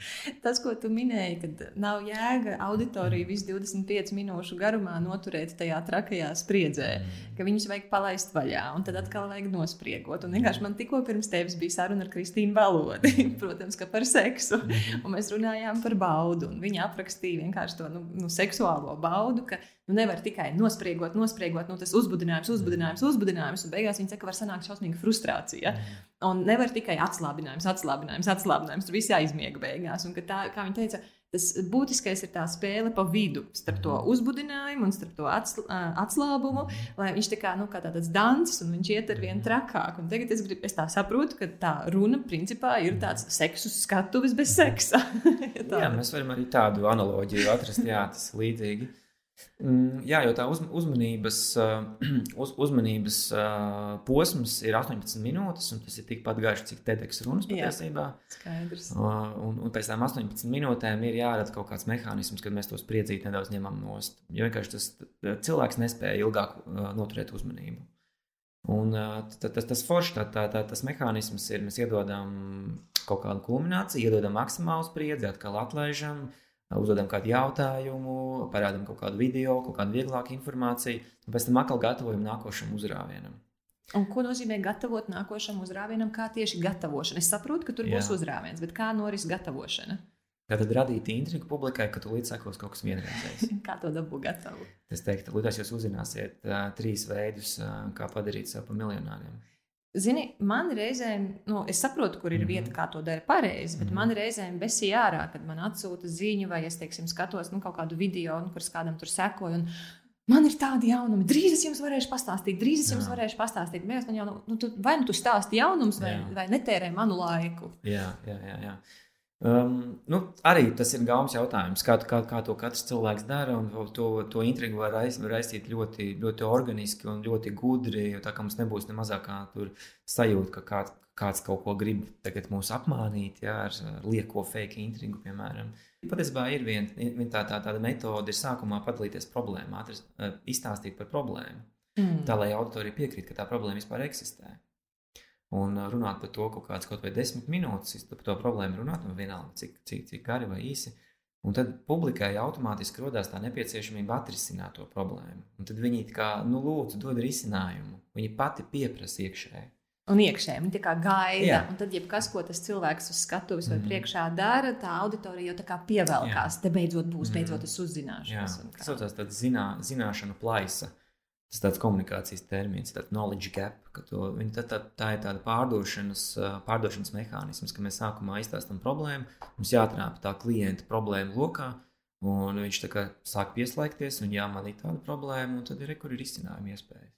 B: Tas, ko tu minēji, kad nav jēga auditoriju visu 25 minūšu garumā noturēt tajā trakajā spriedzē, mm. ka viņus vajag palaist vaļā un tad atkal vajag nospriegot. Un vienkārši man tikko pirms tevis bija saruna ar Kristīnu Valodi, (laughs) protams, ka par seksu. Mm. Un mēs runājām par baudu. Viņa aprakstīja vienkārši to nu, nu, seksuālo baudu, ka nu, nevar tikai nospriegot, nospriegot, nu, tas uzbudinājums, uzbudinājums, uzbudinājums, un beigās viņi saka, ka var sanākt šausmīga frustrācija. Mm. Un nevar tikai atslābinājums, atslābinājums, atslābinājums. Tur viss jāizmiega beigās. Un, tā, kā viņi teica, tas būtiskais ir tā spēle pa vidu starp to mhm. uzbudinājumu un starp to atsl atslābumu. Lai viņš tā kā, nu, kā tāds dans, un viņš iet ar vien mhm. trakāk. Un tagad es, grib, es tā saprotu, ka tā runa principā ir tāds seksu skatuves bez seksa. (laughs)
A: jā, mēs varam arī tādu analoģiju atrast, jā, tas līdzīgi. Mm, jā, jo tā (clears throat) uz, uzmanības, uz, uzmanības posms ir 18 minūtes, un tas ir tikpat garš, cik TEDx runas patiesībā.
B: Skaidrs.
A: Un, un pēc tam 18 minūtēm ir jārada kaut kāds mehānisms, kad mēs to spriedzīt nedaudz ņemam nost. Jo vienkārši tas cilvēks nespēja ilgāk noturēt uzmanību. Un tas, tas foršs, tā, tā, tā, tas mehānisms ir, mēs iedodam kaut kādu kulmināciju, iedodam maksimālu spriedzi, atkal atlaižam, uh, uzdodam kādu jautājumu, parādām kaut kādu video, kaut kādu vieglāku informāciju, un pēc tam atkal gatavojam nākošam uzrāvienam.
B: Un ko nozīmē gatavot nākošam uzrāvienam? Kā tieši gatavošana? Es saprotu, ka tur Jā. būs uzrāviens, bet kā noris gatavošana?
A: Tātad radīt intrigu publikai, ka tu līdz sekos kaut kas vienreizējs. (laughs)
B: kā to dabu gatavu?
A: Es teiktu, līdz jūs uzzināsiet uh, trīs veidus, uh, kā padarīt sev par miljonāriem.
B: Zini, man reizēm, nu, es saprotu, kur ir vieta, kā to dara pareizi, bet man reizēm besīja ārā, kad man atsūta ziņu, vai es, teiksim, skatos nu, kaut kādu video, nu, kurš kādam tur sekoju. Un, Man ir tādi jaunumi. Drīz es jums varēšu pastāstīt, drīz es jums Jā. varēšu pastāstīt. Mēs jau, nu, nu, tu, vai nu tu stāsti jaunumus, vai, jā. vai netērē manu laiku.
A: Jā, jā, jā. jā. Um, nu, arī tas ir gaumas jautājums, kā, kā, kā to katrs cilvēks dara. To, to intrigu var raistīt ļoti, ļoti organiski un ļoti gudri. Tā kā mums nebūs ne mazākā sajūta, ka kāds, kāds kaut ko grib mūs apmānīt jā, ar, ar lieko fake intrigu, piemēram. Patiesībā ir viena vien tā, tā, tāda metode, ir sākumā padalīties problēmā, atrast, uh, izstāstīt par problēmu. Mm. Tā lai auditorija piekrīt, ka tā problēma vispār eksistē un runāt par to kaut kādas kaut vai desmit minūtes, par to problēmu runāt, un vienalga, cik, cik, cik gari vai īsi. Un tad publikai automātiski radās tā nepieciešamība atrisināt to problēmu. Un tad viņi kā, nu, lūdzu, dod risinājumu. Viņi pati pieprasa iekšēji.
B: Un iekšēji viņi gaida. Jā. Un tad, jebkas, ko tas cilvēks uz skatuves vai mm. priekšā dara, tā auditorija jau tā kā pievelkās. Jā. Te beidzot būs, mm. beidzot es uzzināšu.
A: Tas saucās tāds zinā, zināšanu plaisa. Tas ir tāds komunikācijas termins, tāds knowledge gap. To, tā, tā, tā ir tāda pārdošanas, pārdošanas mehānisms, ka mēs sākumā izstāstām problēmu, mums jāatrāpa tā klienta problēma lokā, un viņš sāk pieslēgties, un jā, man ir tāda problēma, un tad ir, kur ir izcinājuma iespējas.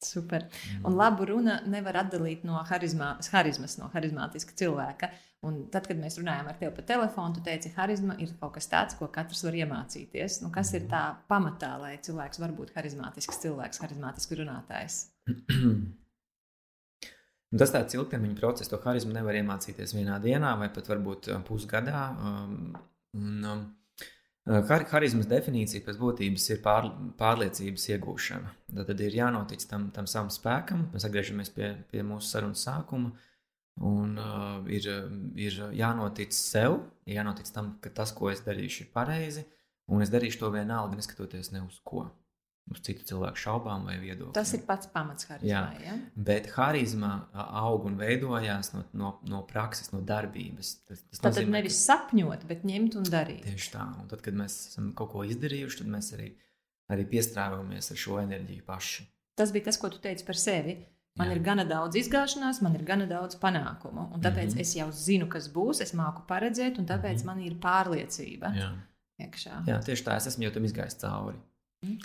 B: Super. Mm. Un labu runa nevar atdalīt no harizmā, harizmas, no harizmātiska cilvēka. Un tad, kad mēs runājam ar tevi pa telefonu, tu teici, ka harizma ir kaut kas tāds, ko katrs var iemācīties. Nu, kas ir tā pamatā, lai cilvēks var būt harizmātisks cilvēks, harizmātisks runātājs? (clears throat)
A: Tas tāds ilgtermiņa process, to harizmu nevar iemācīties vienā dienā vai pat varbūt uh, pusgadā. Um, un, um, harizmas definīcija pēc būtības ir pār, pārliecības iegūšana. Tad, tad ir jānotic tam, tam savam spēkam. Mēs atgriežamies pie, pie mūsu sarunas sākuma. Un uh, ir, ir jānotic sev, jānotic tam, ka tas, ko es darīšu, ir pareizi. Un es darīšu to vienalga, neskatoties ne uz ko uz citu cilvēku šaubām vai viedokļiem.
B: Tas ir pats pamats harizmai.
A: Ja? Bet harizma aug un veidojās no, no, no prakses, no darbības. Tas, tas
B: tad nozīmē, nevis sapņot, bet ņemt un darīt.
A: Tieši tā. Un tad, kad mēs esam kaut ko izdarījuši, tad mēs arī, arī piestrāvamies ar šo enerģiju paši.
B: Tas bija tas, ko tu teici par sevi. Man Jā. ir gana daudz izgāšanās, man ir gana daudz panākumu. Un tāpēc mm -hmm. es jau zinu, kas būs, es māku paredzēt, un tāpēc mm -hmm. man ir pārliecība. Jā. Iekšā.
A: Jā, tieši tā, es esmu jau tam izgājis cauri. Mm.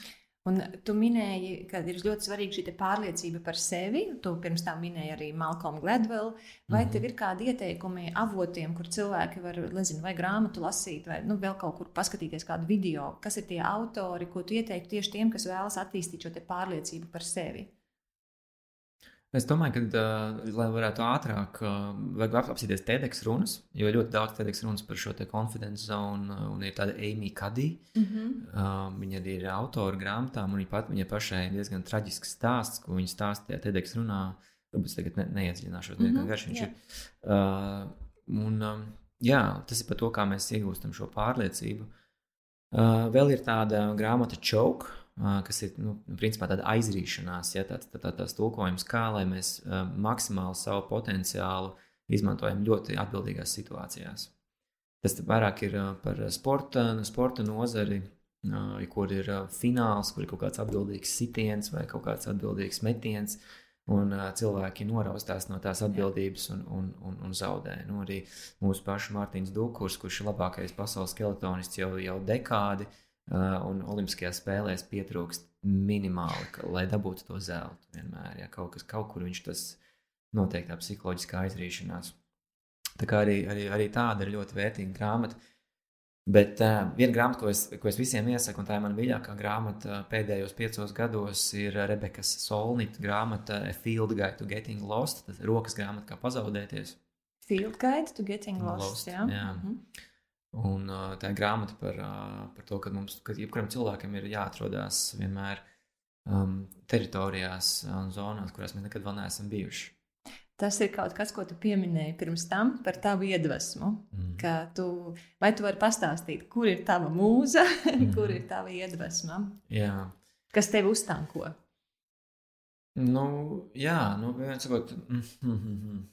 B: Un tu minēji, ka ir ļoti svarīga šī pārliecība par sevi. Tu pirms tam minēji arī Malcolmu Gladwell. Vai mm -hmm. tev ir kādi ieteikumi avotiem, kur cilvēki var, nezinu, vai grāmatu lasīt, vai nu, vēl kaut kur paskatīties kādu video? Kas ir tie autori, ko tu ieteiktu tieši tiem, kas vēlas attīstīt šo pārliecību par sevi?
A: Es domāju, ka, uh, lai varētu ātrāk, uh, vajag apsīties TEDx runas, jo ļoti daudz TEDx runas par šo te confidence zone, uh, un ir tāda Amy Kadī. Mm -hmm. uh, viņa arī ir autora grāmatām, un viņa, pat, viņa pašai ir diezgan traģisks stāsts, ko viņa stāstīja TEDx runā. Es tagad ne, neiedziļināšos, mm -hmm, garš viņš jā. ir. Uh, un, um, jā, tas ir par to, kā mēs iegūstam šo pārliecību. Uh, vēl ir tāda grāmata Choke kas ir nu, principā tāda aizrīšanās, ja tāds tā, tā, tā tulkojums, kā lai mēs uh, maksimāli savu potenciālu izmantojam ļoti atbildīgās situācijās. Tas vairāk ir uh, par sporta, sporta nozari, uh, kur ir fināls, kur ir kaut kāds atbildīgs sitiens vai kaut kāds atbildīgs metiens. Un uh, cilvēki noraustās no tās atbildības un, un, un, un zaudē. Nu, arī mūsu pašu Mārtiņš Dukurs, kurš ir labākais pasaules skeletonists jau, jau dekādi, Uh, un Olimpiskajās spēlēs pietrūkst minimāli, ka, lai dabūtu to zeltu. Vienmēr, ja kaut, kas, kaut kur viņš tas notiek tā psiholoģiskā aizrīšanās. Tā kā arī, arī, arī tāda ir ļoti vērtīga grāmata. Bet uh, viena grāmata, ko es, ko es visiem iesaku, un tā ir mana mīļākā grāmata pēdējos piecos gados, ir Rebekas Solnita grāmata Field Guide to Getting Lost. Tas ir rokas grāmata, kā pazaudēties.
B: Field Guide to Getting Lost. lost jā.
A: jā. Mm -hmm. Un uh, tā ir grāmata par, uh, par to, ka mums, ka jebkuram cilvēkam ir jāatrodas vienmēr um, teritorijās un zonās, kurās mēs nekad vēl neesam bijuši.
B: Tas ir kaut kas, ko tu pieminēji pirms tam par tavu iedvesmu. Mm. Tu, vai tu vari pastāstīt, kur ir tava mūza, (laughs) mm. kur ir tava iedvesma?
A: Jā.
B: Kas tev uztanko?
A: Nu, jā, nu, viens sakot, mm, mm, mm.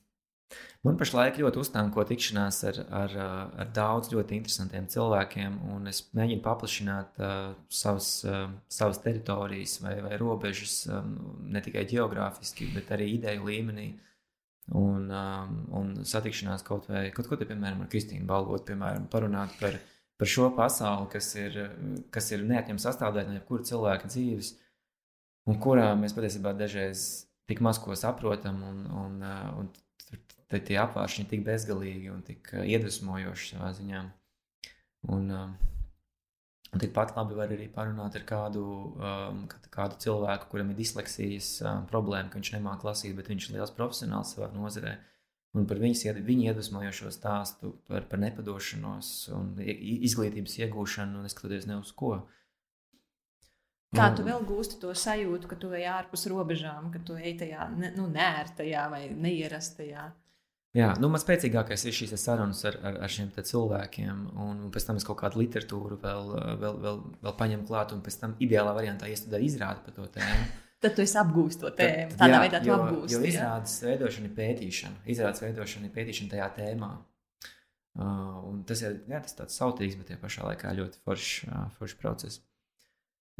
A: Man pašlaik ļoti uztanko tikšanās ar, ar, ar daudz ļoti interesantiem cilvēkiem, un es mēģinu paplašināt uh, savas, uh, savas teritorijas vai, vai robežas um, ne tikai geogrāfiski, bet arī ideju līmenī. Un, um, un satikšanās kaut vai, kaut ko te, piemēram, ar Kristīnu Balvotu, piemēram, parunāt par, par šo pasauli, kas ir, kas ir neatņemama sastāvdaļa no jebkura cilvēka dzīves, un kurā mēs patiesībā dažreiz tik maz ko saprotam, un, un, un tad tie apvāršņi tik bezgalīgi un tik uh, iedvesmojoši savā ziņā. Un, um, Un tikpat labi var arī parunāt ar kādu, um, kādu cilvēku, kuram ir disleksijas problēma, ka viņš nemāķi lasīt, bet viņš ir liels profesionāls savā nozarē. Un par viņas, viņu iedvesmojošo stāstu par, par nepadošanos un izglītības iegūšanu, neskatoties ne uz ko.
B: Kā tu vēl gūsti to sajūtu, ka tu ej ārpus robežām, ka tu ej tajā nu, nērtajā vai neierastajā?
A: Jā, nu, man spēcīgākais ir šīs sarunas ar, ar, ar šiem cilvēkiem, un pēc tam es kaut kādu literatūru vēl, vēl, vēl, vēl paņemu klāt, un pēc tam ideālā variantā iestudēju izrādi par to tēmu. (laughs)
B: Tad tu apgūsi to tēmu. Tādā jā, veidā tu
A: jo,
B: apgūsi.
A: Jo izrādes veidošana ir pētīšana. Izrādes veidošana ir pētīšana tajā tēmā. Uh, tas ir jā, tas tāds sautīgs, bet tie pašā laikā ļoti foršs uh, forš process.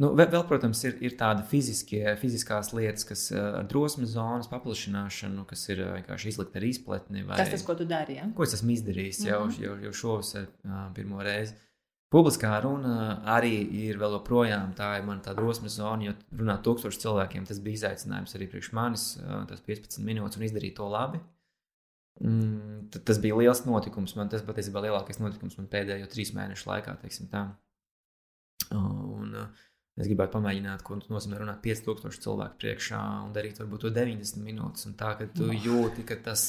A: Nu, vēl, protams, ir, ir tāda fiziskie, fiziskās lietas, kas ar drosmes zonas paplašināšanu, kas ir vienkārši izlikt ar izpletni. Vai,
B: tas tas, ko tu dari? Ja?
A: Ko es esmu izdarījis mm -hmm. jau, mhm. jau, jau šovasar pirmo reizi. Publiskā runa arī ir vēl joprojām tā ir mana drosmes zona, jo runāt tūkstošiem cilvēkiem tas bija izaicinājums arī priekš manis, tas 15 minūtes un izdarīt to labi. Mm, tas bija liels notikums. Man tas patiesībā lielākais notikums man pēdējo trīs mēnešu laikā, teiksim tā. Un, uh, Es gribētu pamēģināt, ko nozīmē runāt 5000 cilvēku priekšā un darīt varbūt to 90 minūtes. Tā, ka tu oh. jūti, ka, tas,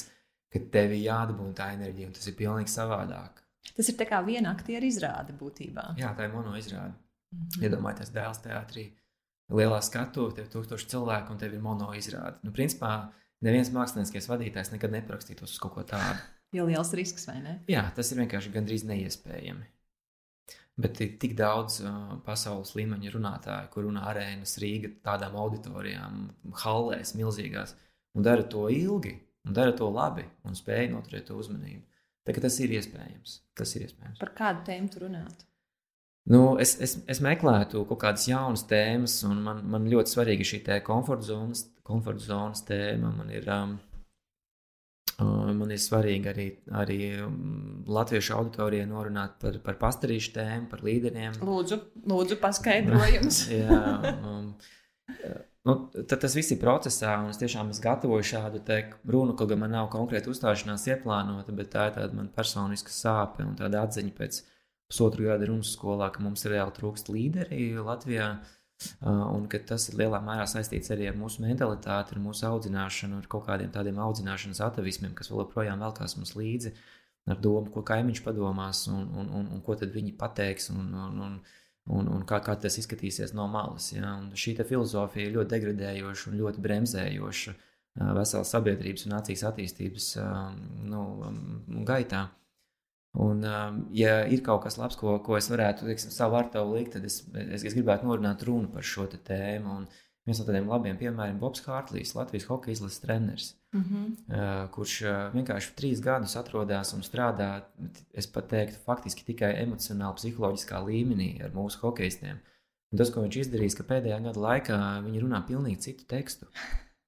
A: ka tev ir jādabū tā enerģija, un tas ir pilnīgi savādāk.
B: Tas ir kā viena aktieru izrāde būtībā.
A: Jā, tā ir mono izrāde. Mm -hmm. Iedomājieties, dēls teātrī, lielā skatu, tev ir tūkstoši cilvēku, un tev ir mono izrāde. Nu, principā, neviens mākslinieckais vadītājs nekad neprakstītos uz kaut ko tādu. (laughs)
B: Jo liels risks, vai ne?
A: Jā, tas ir vienkārši gandrīz neiespējami. Bet ir tik daudz uh, pasaules līmeņa runātāju, kur runā arēnas, Rīga, tādām auditorijām, hallēs, milzīgās, un dara to ilgi, un dara to labi, un spēj noturēt to uzmanību. Tā, tas ir iespējams. Tas ir iespējams.
B: Par kādu tēmu tu runātu?
A: Nu, es, es, es meklētu kaut kādas jaunas tēmas, un man, man ļoti svarīga šī komforta zonas, zonas tēma. Man ir um, Man ir svarīgi arī, arī um, latviešu auditorijai norunāt par, par pastarīšu tēmu, par līderiem.
B: Lūdzu, lūdzu paskaidrojums. (laughs)
A: Jā, um, nu, tas viss ir procesā, un es tiešām esmu gatavoju šādu runu, kaut gan man nav konkrēta uzstāšanās ieplānota, bet tā ir tāda man personiska sāpe un tāda atziņa pēc pusotru gada runas skolā, ka mums reāli trūkst līderi Latvijā. Uh, Un ka tas ir lielā mērā saistīts arī ar mūsu mentalitāti, ar mūsu audzināšanu, ar kaut kādiem tādiem audzināšanas atavismiem, kas vēl joprojām velkās mums līdzi, ar domu, ko kaimiņš padomās un, un, un, un ko tad viņi pateiks. Un, un, un, un, un kā, kā tas izskatīsies no malas. Ja? Un šī filozofija ir ļoti degradējoša un ļoti bremzējoša veselas sabiedrības un nācijas attīstības nu, gaitā. Un, um, ja ir kaut kas labs, ko, ko es varētu teiksim, savu ar tevi likt, tad es, es, es gribētu norunāt runu par šo tēmu. Un viens no tādiem labiem piemēriem ir Bobs Hārtlīs, Latvijas hokeja izlases treneris, mm -hmm. uh, kurš uh, vienkārši trīs gadus atrodas un strādā, es pat teiktu, faktiski tikai emocionāli, psiholoģiskā līmenī ar mūsu hokeistiem. Un tas, ko viņš izdarījis, ka pēdējā gada laikā viņi runā pilnīgi citu tekstu.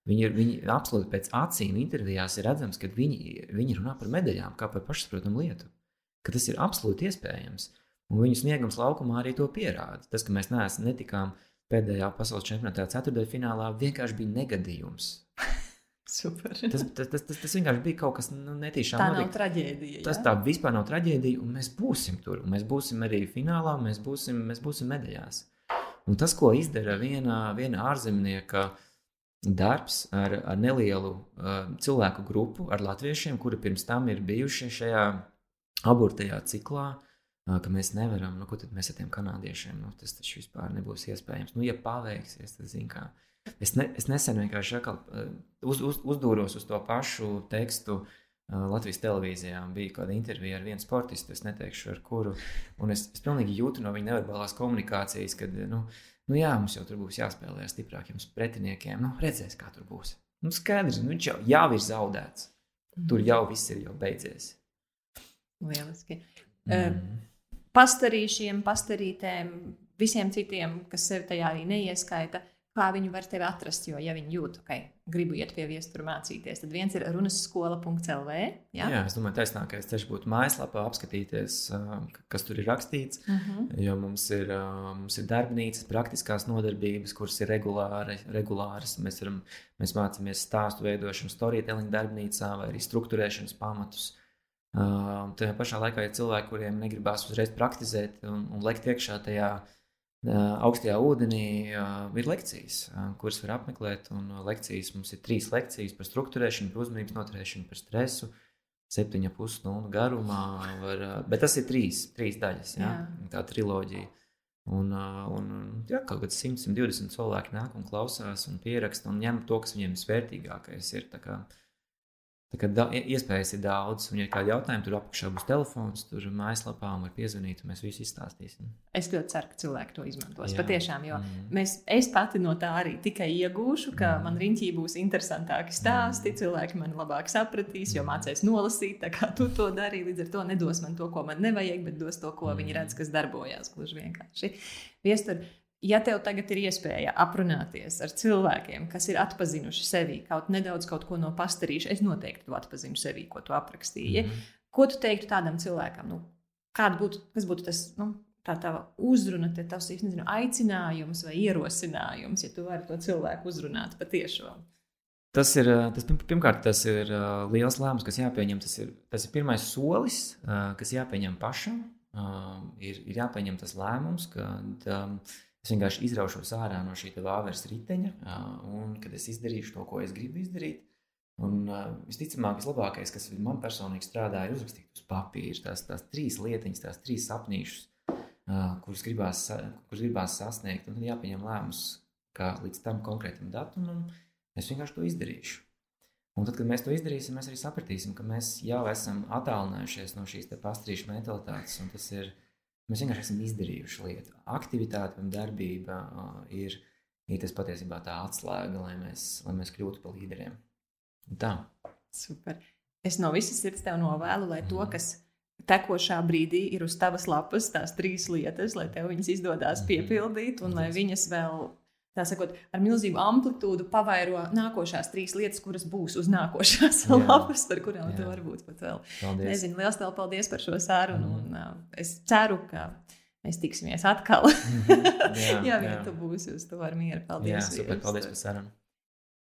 A: Viņi ir viņi absolūti pēc acīm intervijās ir redzams, ka viņi, viņi runā par medaļām kā par pašsaprotamu lietu ka tas ir absolūti iespējams. Un viņu sniegums laukumā arī to pierāda. Tas, ka mēs neesam netikām pēdējā pasaules čempionātā ceturtajā finālā, vienkārši bija negadījums. (laughs)
B: Super.
A: Tas, tas, tas, tas, tas vienkārši bija kaut kas nu, netīšām.
B: Tā nav traģēdija.
A: Tas
B: ja?
A: tā vispār nav traģēdija, un mēs būsim tur. Mēs būsim arī finālā, mēs būsim, mēs būsim medaļās. Un tas, ko izdara viena, viena ārzemnieka darbs ar, ar nelielu uh, cilvēku grupu, ar latviešiem, kuri pirms tam ir bijuši šajā abortajā ciklā, ka mēs nevaram, nu, ko tad mēs ar tiem kanādiešiem, nu, tas taču vispār nebūs iespējams. Nu, ja paveiksies, tad zin kā. Es, ne, es nesen vienkārši atkal, uz, uz, uzdūros uz to pašu tekstu Latvijas televīzijā. Bija kāda intervija ar vienu sportistu, es neteikšu, ar kuru. Un es, es pilnīgi jūtu no viņa neverbalās komunikācijas, kad, nu, nu jā, mums jau tur būs jāspēlē ar stiprākiem pretiniekiem. Nu, redzēs, kā tur būs. Nu, skaidrs, nu, viņš jau, jau ir zaudēts. Tur jau viss ir jau beidzies.
B: Lieliski.
A: Mm.
B: Uh, pastarīšiem, pastarītēm, visiem citiem, kas sev tajā arī neieskaita, kā viņi var tevi atrast. Jo, ja viņi jūt, ka gribu iet pie viestura mācīties, tad viens ir runas skola.lv.
A: Jā? jā, es domāju, taisnākais ceļš būtu mājaslapā apskatīties, kas tur ir rakstīts. Uh
B: Mhm.
A: -huh. Jo mums ir, mums ir darbnīcas, praktiskās nodarbības, kuras ir regulāri, regulāras. Mēs, varam, mēs mācāmies stāstu veidošanu, storytelling darbnīcā vai arī struktūrēšanas pamatus. Uh, tajā pašā laikā ir cilvēki, kuriem negribās uzreiz praktizēt un, un lekt iekšā tajā uh, augstajā ūdenī, uh, ir lekcijas, uh, kuras var apmeklēt. Un uh, lekcijas mums ir trīs lekcijas par struktūrēšanu, par uzmanības noturēšanu, par stresu. Septiņa pusstundu garumā, var, uh, bet tas ir trīs, trīs daļas, ja?
B: Jā.
A: tā triloģija. Un, uh, un jā, kaut kāds 100, 120 cilvēki nāk un klausās un pieraksta un ņem to, kas viņiem visvērtīgākais ir. Tā kā, Tā kā da, iespējas ir daudz, un, ja ir kādi jautājumi, tur apakšā būs telefons, tur mājaslapā var piezvanīt, un mēs visu izstāstīsim.
B: Es ļoti ceru, ka cilvēki to izmantos.
A: Jā.
B: Patiešām, jo
A: Mm.
B: mēs, es pati no tā arī tikai iegūšu, ka
A: Mm.
B: man riņķī būs interesantāki stāsti, cilvēki mani labāk sapratīs, jo mācīs nolasīt, tā kā tu to darīji. Līdz ar to nedos man to, ko man nevajag, bet dos to, ko viņi redz, kas darbojās gluži vienkārši. Viestur, ja tev tagad ir iespēja aprunāties ar cilvēkiem, kas ir atpazinuši sevi kaut nedaudz kaut ko no pastarīša, es noteikti to atpazinu sevi, ko tu aprakstīji.
A: Mhm.
B: Ko tu teiktu tādam cilvēkam? Nu, kāda būtu, kas būtu tas, nu, tā tava uzruna, te tavs, nezinu, aicinājums vai ierosinājums, ja tu vari to cilvēku uzrunāt patiešām?
A: Tas ir, tas, pirm- pirmkārt, tas ir liels lēmums, kas jāpieņem. Tas ir, tas ir pirmais solis, kas jāpieņem pašam. Ir, ir jāpieņem tas lēmums, ka es vienkārši izraušos ārā no šī vāveres riteņa, un kad es izdarīšu to, ko es gribu izdarīt. Un visticamāk, vislabākais, kas man personīgi strādā, ir uzrakstīt uz papīra tās, tās trīs lietiņas, tās trīs sapnīšus, kurus gribās, kurus gribās sasniegt. Un tad jāpieņem lēmums, ka līdz tam konkrētam datumam es vienkārši to izdarīšu. Un tad, kad mēs to izdarīsim, mēs arī sapratīsim, ka mēs jau esam attālinājušies no šīs pastrīšu mentalitātes. un Tas ir, mēs vienkārši esam izdarījuši lietu. Aktivitāte un darbība ir, ir tas patiesībā tā atslēga, lai mēs, lai mēs kļūtu par līderiem. Tā.
B: Super. Es no visas sirds tev novēlu, lai
A: Mhm.
B: to, kas tekošā brīdī ir uz tavas lapas, tās trīs lietas, lai tev viņas izdodas
A: Mhm.
B: piepildīt, un lai viņas vēl, tā sakot, ar milzīgu amplitūdu pavairo nākošās trīs lietas, kuras būs uz nākošās
A: Jā.
B: lapas, par kurām tu
A: Jā.
B: varbūt pat vēl.
A: Paldies.
B: Nezinu, liels tev paldies par šo sarunu,
A: Mhm.
B: un uh, es ceru, ka mēs tiksimies atkal.
A: Mhm. (laughs) Jā,
B: Jā,
A: jā.
B: ja tu būsi uz to ar mieru.
A: Jā,
B: Paldies!
A: super.
B: Viestur.
A: Paldies par sarunu.